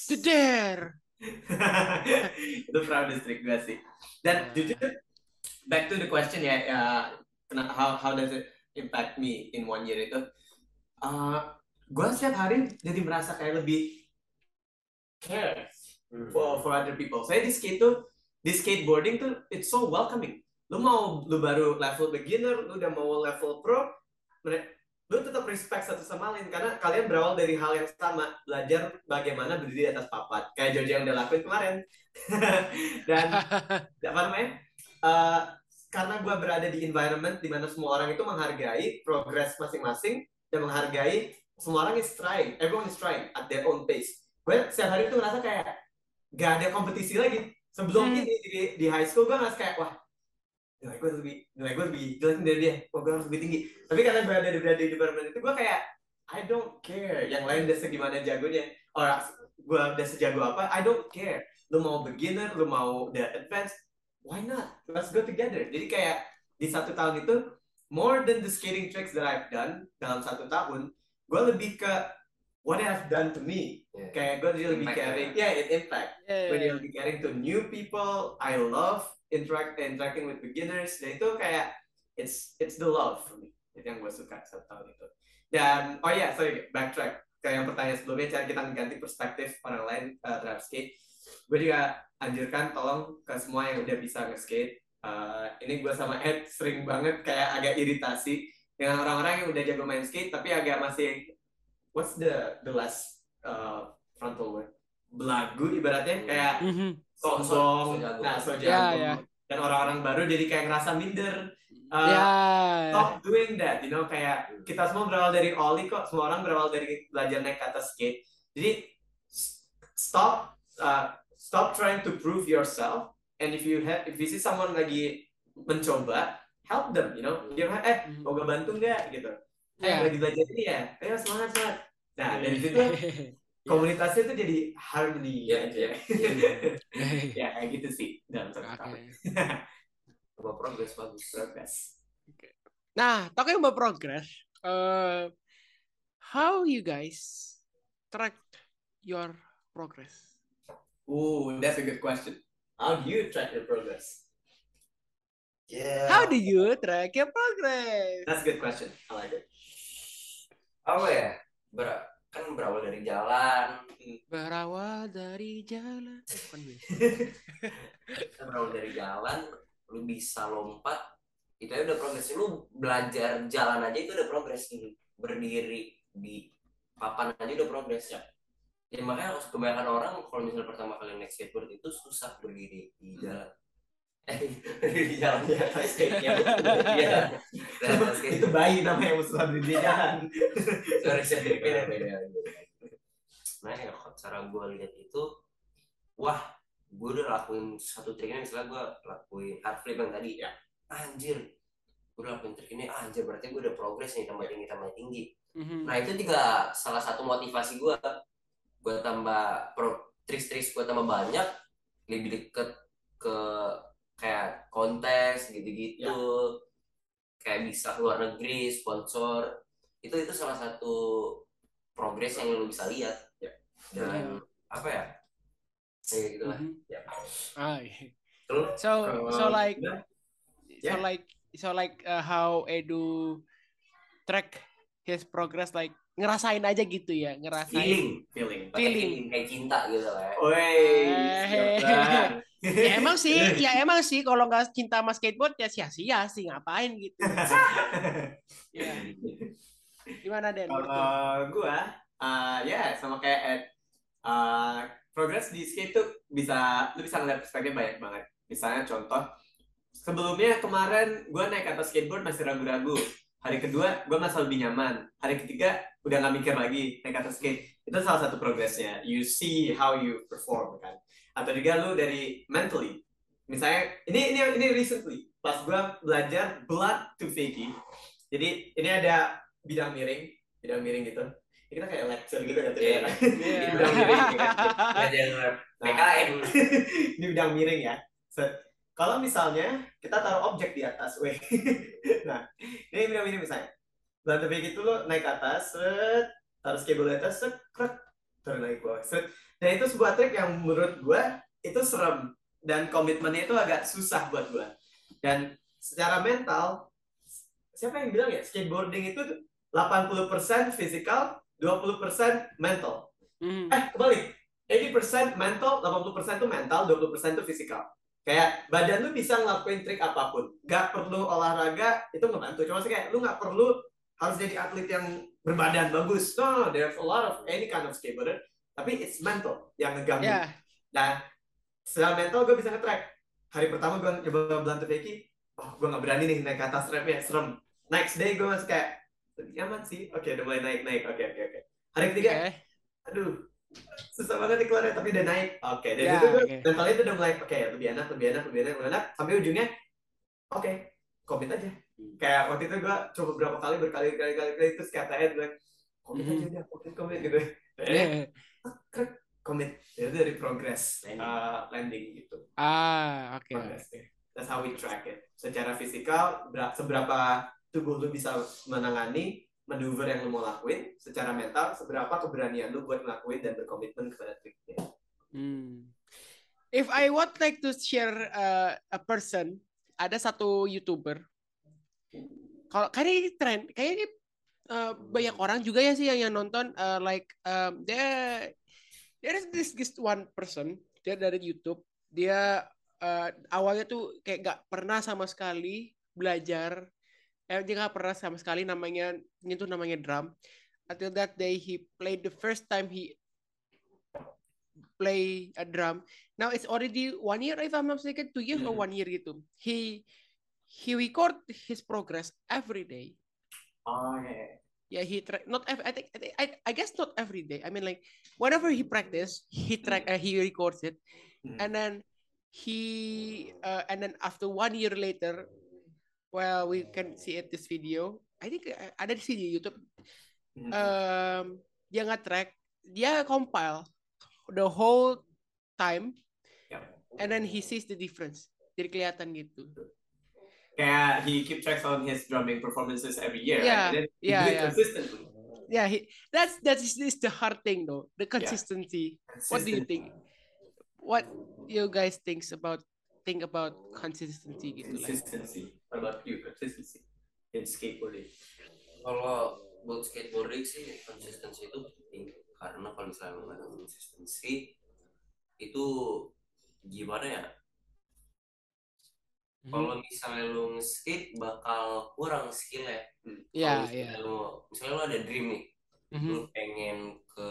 S1: Jeder.
S2: itu proudest trick gue sih. Dan jujur, back to the question ya, kena- how how does it impact me in one year itu? Uh, gue setiap hari jadi merasa kayak lebih care
S3: Hmm.
S2: for for other people. Saya di skate tuh, di skateboarding tuh it's so welcoming. Lu mau lu baru level beginner, lu udah mau level pro, lu tetap respect satu sama lain karena kalian berawal dari hal yang sama, belajar bagaimana berdiri di atas papat. Kayak Jojo yang udah lakuin kemarin. Dan apa namanya? Eh, karena gue berada di environment di mana semua orang itu menghargai progres masing-masing dan menghargai semua orang is trying, everyone is trying at their own pace. Gue setiap hari itu ngerasa kayak gak ada kompetisi lagi. Sebelum
S1: Hmm.
S2: ini di, di high school gue nggak kayak wah nilai gue lebih nilai gue lebih jelek dari dia, wah gue harus lebih tinggi. Tapi karena berada di berada di departemen itu gue kayak I don't care. Yang lain udah segimana jagonya, orang gue udah sejago apa, I don't care. Lu mau beginner, lu mau udah advanced, why not? Let's go together. Jadi kayak di satu tahun itu more than the skating tricks that I've done dalam satu tahun, gue lebih ke what has done to me.
S3: Yeah.
S2: Kayak gue jadi lebih caring, yeah, it impact.
S1: Yeah.
S2: When you're lebih caring to new people, I love interact interacting with beginners. Dan itu kayak it's it's the love for me. Itu yang gue suka satu tahun itu. Dan oh ya, sorry, backtrack ke yang pertanyaan sebelumnya, cara kita mengganti perspektif orang lain uh, terhadap skate. Gue juga anjurkan tolong ke semua yang udah bisa nge-skate. Uh, ini gue sama Ed sering banget kayak agak iritasi dengan orang-orang yang udah jago main skate tapi agak masih what's the the last uh, frontal word belagu ibaratnya kayak
S1: Mhm.
S2: sombong
S3: So jago.
S2: nah so jago
S1: Ya, ya.
S2: dan orang-orang baru jadi kayak ngerasa minder Uh,
S1: Ya.
S2: stop doing that you know kayak kita semua berawal dari ollie kok semua orang berawal dari belajar naik ke atas skate jadi stop uh, stop trying to prove yourself. And if you have if you see someone lagi mencoba help them you know. Give eh mau gue bantu nggak? Gitu. Eh
S1: Ya.
S2: lagi belajar ini ya? Ayo semangat semangat. Nah dari situ komunitasnya tuh jadi harmony
S3: Iya,
S2: aja. ya kayak gitu sih dalam satu
S1: Oke.
S2: tahun
S3: Coba progres bagus.
S2: progress
S1: Nah, talking about progress, uh, how you guys track your progress?
S2: Ooh, that's a good question. How do you track your progress?
S3: Yeah.
S1: How do you track your progress?
S2: That's a good question. I like it.
S3: Apa ya? Ber kan berawal dari jalan.
S1: Berawal dari jalan. Eh, bukan.
S3: Kan berawal dari jalan. Lu bisa lompat. Itu aja udah progres. Lu belajar jalan aja itu udah progres. Berdiri di papan aja udah progres. Ya. Ya makanya kebanyakan orang kalau misalnya pertama kali naik skateboard itu susah berdiri di jalan. Eh, di jalan di. Iya. Di skate.
S2: Itu bayi namanya yang susah berdiri jalan.
S3: sorry sorry beda beda nah ya cara gue lihat itu wah gue udah lakuin satu triknya misalnya gue lakuin hard flip yang tadi ya anjir gue udah lakuin trik ini anjir berarti gue udah progres nih tambah tinggi tambah tinggi
S1: Mhm.
S3: nah itu juga salah satu motivasi gue gue tambah pro trik-trik gue tambah banyak lebih deket ke kayak kontes gitu-gitu kayak bisa luar negeri sponsor itu itu salah satu progres yang lo bisa lihat
S2: Ya.
S3: dan apa ya kayak gitu lah
S1: Mhm.
S3: ya
S1: Ah, iya.
S3: terus
S1: So, so like,
S2: udah,
S1: so
S2: Yeah.
S1: like, so like uh, how Edu track his progress, like ngerasain aja gitu ya, ngerasain.
S3: feeling
S2: feeling.
S1: Feeling.
S3: feeling kayak cinta gitu lah ya
S1: Eh, Ya emang sih, ya emang sih kalau nggak cinta sama skateboard ya sia-sia sih ngapain gitu. Ya. Gimana Den?
S2: Kalau gua, uh, ya sama kayak Ed, uh, progress di skate tuh bisa, lu bisa ngeliat perspektif banyak banget. Misalnya contoh, sebelumnya kemarin gua naik atas skateboard masih ragu-ragu. Hari kedua, gua masih lebih nyaman. Hari ketiga, udah nggak mikir lagi naik atas skate. Itu salah satu progresnya. You see how you perform kan. Atau juga lu dari mentally. Misalnya, ini ini ini recently pas gua belajar blood to fakie. Jadi ini ada bidang miring, bidang miring gitu. Ini kita kayak lecture gitu kan.
S3: Iya.
S1: Iya.
S2: bidang miring
S3: belajar
S2: Nah, ini bidang miring ya. Set. Kalau misalnya kita taruh objek di atas, weh. nah, ini bidang miring misalnya. Lantai kayak gitu lo naik ke atas, set, taruh di atas, set, krek, turun lagi ke bawah, set. Dan itu sebuah trik yang menurut gua itu serem dan komitmennya itu agak susah buat gua. Dan secara mental, siapa yang bilang ya skateboarding itu 80% physical, 20% mental.
S1: Mhm.
S2: Eh, kebalik. 80% mental, 80% itu mental, 20% itu fisikal. Kayak badan lu bisa ngelakuin trik apa pun. Gak perlu olahraga, itu ngebantu. Cuma sih kayak lu gak perlu harus jadi atlet yang berbadan bagus. No, no, there's a lot of any kind of skateboarder. Tapi it's mental yang ngeganggu.
S1: Ya.
S2: Nah, secara mental gue bisa nge-track. Hari pertama gue coba blunt fakie, oh gue gak berani nih naik ke atas rapnya, serem. Next day gue masih kayak, lebih aman sih. Oke, udah mulai naik-naik. Oke, oke, oke. Hari ketiga,
S1: Oke.
S2: aduh susah banget nih keluarnya tapi udah naik oke dari
S1: Ya,
S2: situ gue
S1: oke.
S2: mentalnya itu udah mulai oke lebih enak lebih enak lebih enak lebih enak sampai ujungnya oke komit aja kayak waktu itu gue coba berapa kali berkali-kali kali kali terus kata Ed gue komit aja
S1: Mhm.
S2: udah komit komit gitu eh
S1: Yeah.
S2: komit itu dari progress uh, landing gitu
S1: Ah, oke.
S2: progressnya that's how we track it secara fisikal ber- seberapa tubuh lu bisa menangani manuver yang lu mau lakuin secara mental seberapa keberanian lu buat ngelakuin dan berkomitmen kepada triknya
S1: Hmm. If I would like to share uh, a person, ada satu youtuber. Kalau kayaknya ini tren, kayaknya ini uh, banyak orang juga ya sih yang, yang nonton. uh, like um, there, there is this this one person dia dari YouTube. Dia uh, awalnya tuh kayak gak pernah sama sekali belajar. Eh, dia gak pernah sama sekali namanya ini tuh namanya drum. Until that day he played the first time he play a drum. Now it's already one year if I'm not mistaken, two years or
S2: Mhm.
S1: one year gitu. He he record his progress every day.
S2: oh yeah
S1: Yeah, he track not ev- I think I, I guess not every day. I mean like whenever he practice, he track uh, he records it,
S2: Mhm.
S1: and then he uh, and then after one year later, well we can see it this video. I think uh, ada di sini YouTube.
S2: Mhm.
S1: Um, dia nggak track, dia compile the whole time, and then he sees the difference. Jadi kelihatan gitu.
S2: Kayak he keep tracks on his drumming performances every year
S1: Yeah,
S2: right? and then he
S1: yeah, yeah.
S2: consistently
S1: Yeah, he, that's that's is, is the hard thing though, the consistency. Yeah. What do you think? What you guys thinks about think about consistency gitu like?
S2: consistency what about you consistency in skateboarding
S3: Kalau buat skateboarding sih konsistensi itu penting karena kalau misalnya lu nggak ada konsistensi itu gimana ya?
S1: Mhm.
S3: Kalau misalnya lu nge-skate bakal kurang skillnya.
S1: Ya,
S3: Kalau
S1: ya.
S3: misalnya lu, misalnya lu ada dream nih,
S1: Mhm.
S3: lu pengen ke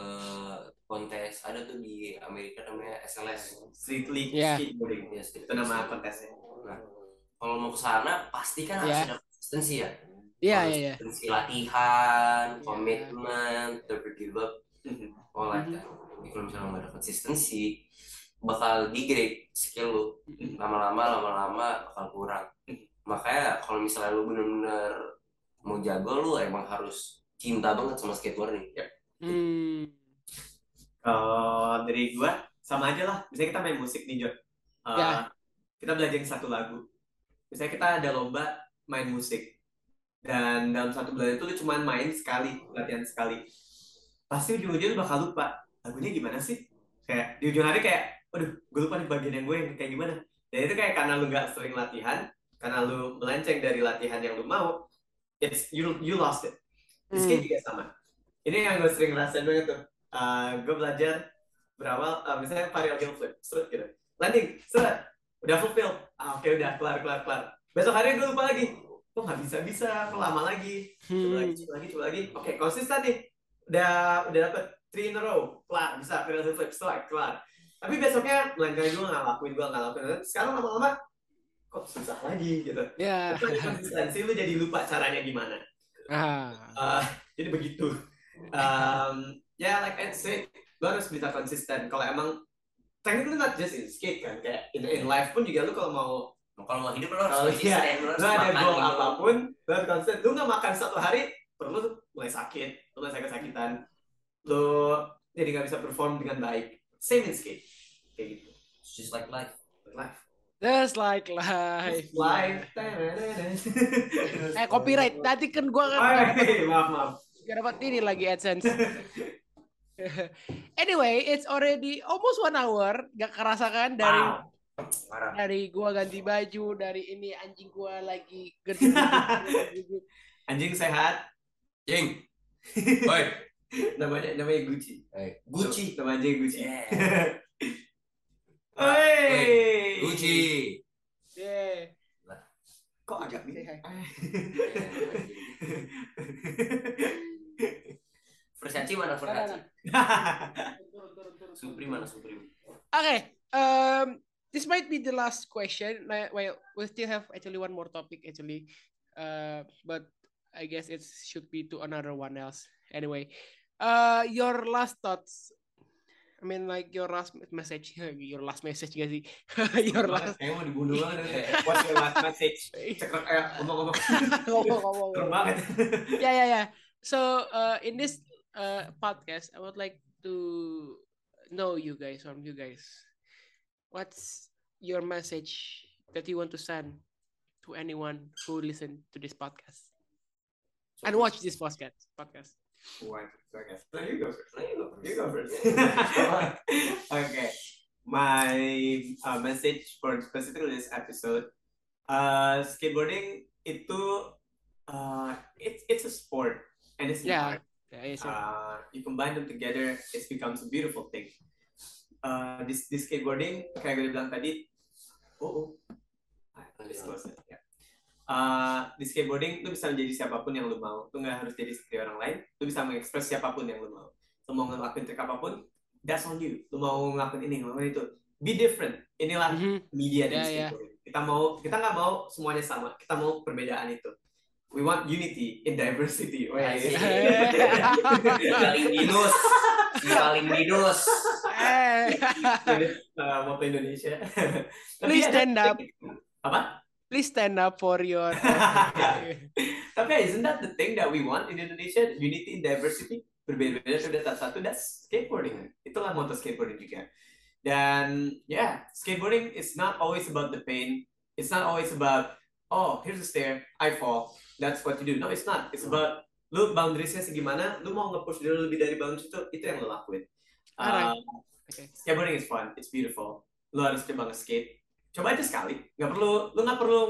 S3: kontes ada tuh di Amerika namanya SLS.
S2: street league
S1: Yeah.
S2: skateboarding
S3: Ya, street
S2: itu nama kontesnya
S3: Nah, kalau mau ke sana pasti kan harus
S1: Yeah.
S3: ada konsistensi ya.
S1: Iya, iya, iya.
S3: Konsistensi latihan,
S1: Yeah.
S3: komitmen, never give up,
S2: Mhm.
S3: all that
S1: Mhm.
S3: kan. Jadi kalau misalnya nggak ada konsistensi, bakal degrade skill lu.
S2: Mhm.
S3: Lama-lama, lama-lama bakal kurang.
S2: Mhm.
S3: Makanya kalau misalnya lu bener-bener mau jago, lu emang harus cinta banget sama skateboarding. Ya.
S1: Hmm.
S2: Kalau dari gua sama aja lah. Misalnya kita main musik nih, Jo. Uh,
S1: Ya.
S2: Kita belajar satu lagu. Misalnya kita ada lomba main musik. Dan dalam satu bulan itu lu cuma main sekali, latihan sekali. Pasti ujung-ujungnya lu bakal lupa. Lagunya gimana sih? Kayak di ujung hari kayak, aduh, gue lupa nih bagian yang gue yang kayak gimana. Dan itu kayak karena lu nggak sering latihan, karena lu melenceng dari latihan yang lu mau, it's you you lost it.
S1: Hmm.
S2: juga sama. Ini yang gue sering ngerasain banget tuh. Uh, gue belajar berawal, uh, misalnya varial heel flip, strut gitu. Landing, strut. Udah fulfill. Ah, oke udah, kelar, kelar, kelar. Besok hari gue lupa lagi. Kok nggak bisa-bisa, kok lama lagi. Coba lagi,
S1: Hmm.
S2: coba lagi, coba lagi. Oke, konsisten nih. Udah udah dapet three in a row. Kelar, bisa varial heel flip, strike, kelar. Tapi besoknya, melainkan gue nggak lakuin, gue nggak lakuin. Sekarang lama-lama, kok susah lagi gitu.
S1: Ya.
S2: Itu konsistensi lu jadi lupa caranya gimana.
S1: Ah.
S2: Uh, jadi begitu. Um, ya, like I said, lu harus bisa konsisten. Kalau emang technically not just in skate kan, kayak in, in life pun juga lu kalau mau
S3: Kalau mau hidup lu harus
S2: Kalau iya,
S3: konsisten, lu harus
S2: lu ada goal
S3: gitu.
S2: apa pun, lu harus konsisten. Lu nggak makan satu hari, perlu mulai sakit, lu mulai sakit-sakitan, lu jadi nggak bisa perform dengan baik. Same in skate, kayak gitu.
S3: It's just like life.
S2: Life,
S1: Just like life.
S2: life.
S1: Eh copyright. Tadi kan gua kan
S2: Oh, maaf maaf.
S1: nggak dapat ini lagi AdSense. anyway, it's already almost one hour. Gak kerasa kan dari
S2: Wow.
S3: Parah.
S1: dari gua ganti baju, dari ini anjing gua lagi gerti
S2: Anjing sehat,
S3: Jing. Oi.
S2: namanya namanya Gucci.
S3: Eh, Gucci.
S2: Nama anjing Gucci.
S3: Yeah.
S2: Oi.
S3: Gucci.
S1: Yeah.
S2: Kok agak
S1: Say hi.
S3: Versace mana Versace? Supreme mana Supreme?
S1: Okay. Um, this might be the last question. Like, Well, we still have actually one more topic actually, uh, but I guess it should be to another one else. Anyway, uh, your last thoughts I mean like your last message, your last message gak sih? your last.
S2: Kayak mau dibunuh banget. What's your last message? Kayak ngomong-ngomong.
S1: Ngomong-ngomong.
S2: Banget.
S1: yeah, yeah, yeah. So uh, in this uh, podcast, I would like to know you guys from you guys. What's your message that you want to send to anyone who listen to this podcast and watch this podcast? Podcast.
S2: What? Okay. No, you go first. No, you go first. You go first. okay. My uh, message for specifically this episode, uh, skateboarding itu uh, it's it's a sport and it's an
S1: Yeah.
S2: art.
S1: Yeah, yes, sir.
S2: Uh, you combine them together, it becomes a beautiful thing. Uh, this this skateboarding kayak gue bilang tadi, oh, oh. I disclose it. Yeah. Uh, di skateboarding lu bisa menjadi siapa pun yang lu mau. Lu nggak harus jadi seperti orang lain. Lu bisa mengekspres siapa pun yang lu mau. Lu mau ngelakuin trik apa pun, that's on you. Lu mau ngelakuin ini, ngelakuin itu. Be different. Inilah
S1: Mhm.
S2: media dari
S1: Yeah, yeah.
S2: skateboarding. Kita mau, kita nggak mau semuanya sama. Kita mau perbedaan itu. We want unity in diversity. Wah,
S3: paling minus paling minus
S1: Eh,
S2: uh, mau ke Indonesia.
S1: Please stand up.
S2: Apa?
S1: Please stand up for your.
S2: Tapi isn't that the thing that we want in Indonesia? Unity in diversity. Berbeda-beda sudah tak satu. That's skateboarding. Itulah moto skateboarding juga. Dan yeah, skateboarding is not always about the pain. It's not always about, oh, here's a stair, I fall. That's what you do. No, it's not. It's about lu boundariesnya segimana, lu mau nge-push dulu lebih dari boundaries itu, itu yang lu lakuin.
S1: Alright.
S2: Uh,
S1: Okay.
S2: Skateboarding is fun, it's beautiful. Lu harus coba nge-skate. Coba aja sekali. Nggak perlu, lu nggak perlu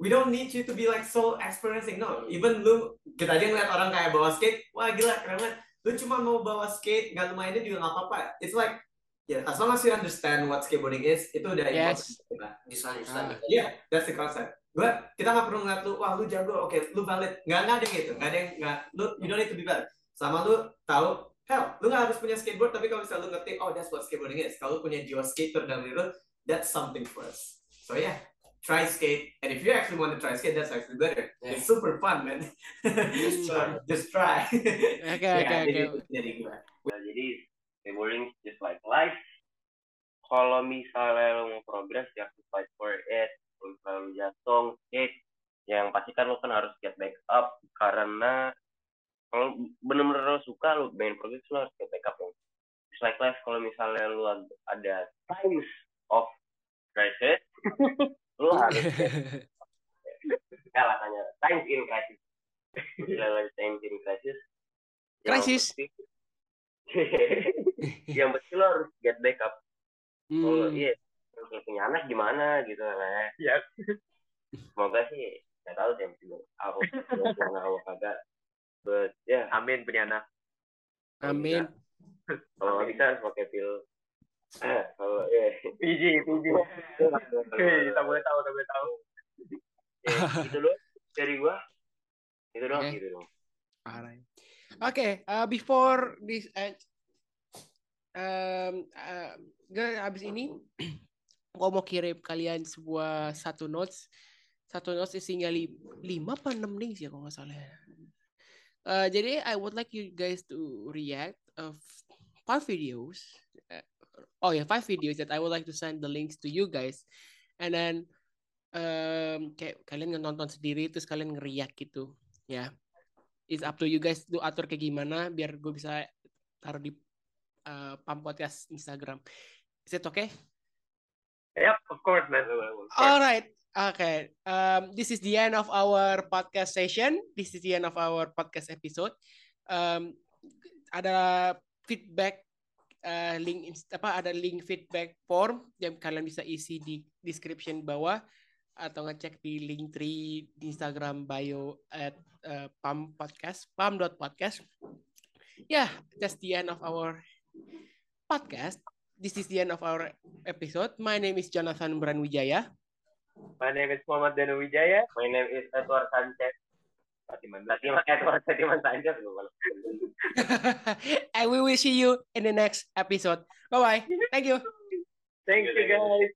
S2: we don't need you to be like so experiencing. No, even lu kita aja ngeliat orang kayak bawa skate, wah gila keren banget. Lu cuma mau bawa skate, nggak lu mainin juga nggak apa-apa. It's like, yeah, as long as you understand what skateboarding is, itu udah
S1: Yes.
S2: important kita.
S3: desain
S1: Ah.
S2: Yeah, that's the concept. Gua, kita nggak perlu ngeliat lu, wah lu jago, oke, lu valid. Nggak, nggak ada yang gitu. Nggak ada yang, nggak, lu, you don't need to be valid. Sama lu tahu, hell, lu nggak harus punya skateboard, tapi kalau misalnya lu ngerti, oh that's what skateboarding is. Kalau lu punya jiwa skater dalam diri lu, that's something for us. So yeah, try skate. And if you actually want to try skate, that's actually better.
S3: Yeah.
S2: It's super fun, man.
S3: Just try.
S2: just try.
S1: Oke,
S2: Ya,
S1: oke,
S2: jadi,
S1: oke.
S2: jadi gua.
S4: Nah, jadi skateboarding just like life. Kalau misalnya lo mau progress, you have to fight for it. Kalau misalnya lo jatuh, skate, yang pasti kan lo kan harus get back up karena kalau bener-bener lo suka lo main progress lo harus get back up. It's like life kalau misalnya lo ada times of crisis, lo harus ya lah tanya times in crisis. Misalnya times in crisis.
S1: Crisis.
S4: yang pasti lo harus get back up kalau
S1: Hmm.
S4: iya kalau punya anak gimana gitu lah ya semoga sih nggak tahu sih aku pernah aku kagak but ya
S5: Amin punya anak.
S1: Amin.
S4: kalau bisa pakai pil kalau ya
S5: Biji, biji. Kita boleh tahu, kita boleh tahu.
S4: ya, itu loh dari gua itu doang
S1: Oke.
S4: gitu dong
S1: Alright. Oke, uh, before this uh, um, uh, gue abis ini gue mau kirim kalian sebuah satu notes satu notes isinya li, lima apa enam links ya kalau nggak salah. Uh, jadi I would like you guys to react of five videos. Oh yeah, five videos that I would like to send the links to you guys, and then um, kayak kalian nonton sendiri terus kalian ngeriak gitu, ya. It's up to you guys lu atur kayak gimana biar gue bisa taruh di uh, Pam Podcast Instagram. Is it okay?
S5: Yep, of course, man.
S1: Alright. Okay. Um, this is the end of our podcast session. This is the end of our podcast episode. Um, ada feedback uh, link apa ada link feedback form yang kalian bisa isi di description bawah atau ngecek di link tree di Instagram bio at uh, pam podcast pam.podcast. Yeah, that's the end of our podcast. This is the end of our episode. My name is Jonathan Branwijaya.
S5: My name is Muhammad Danu Wijaya.
S4: my name is Edward Sanchez
S1: and we will see you in the next episode. Bye bye. Thank you.
S5: Thank you, guys.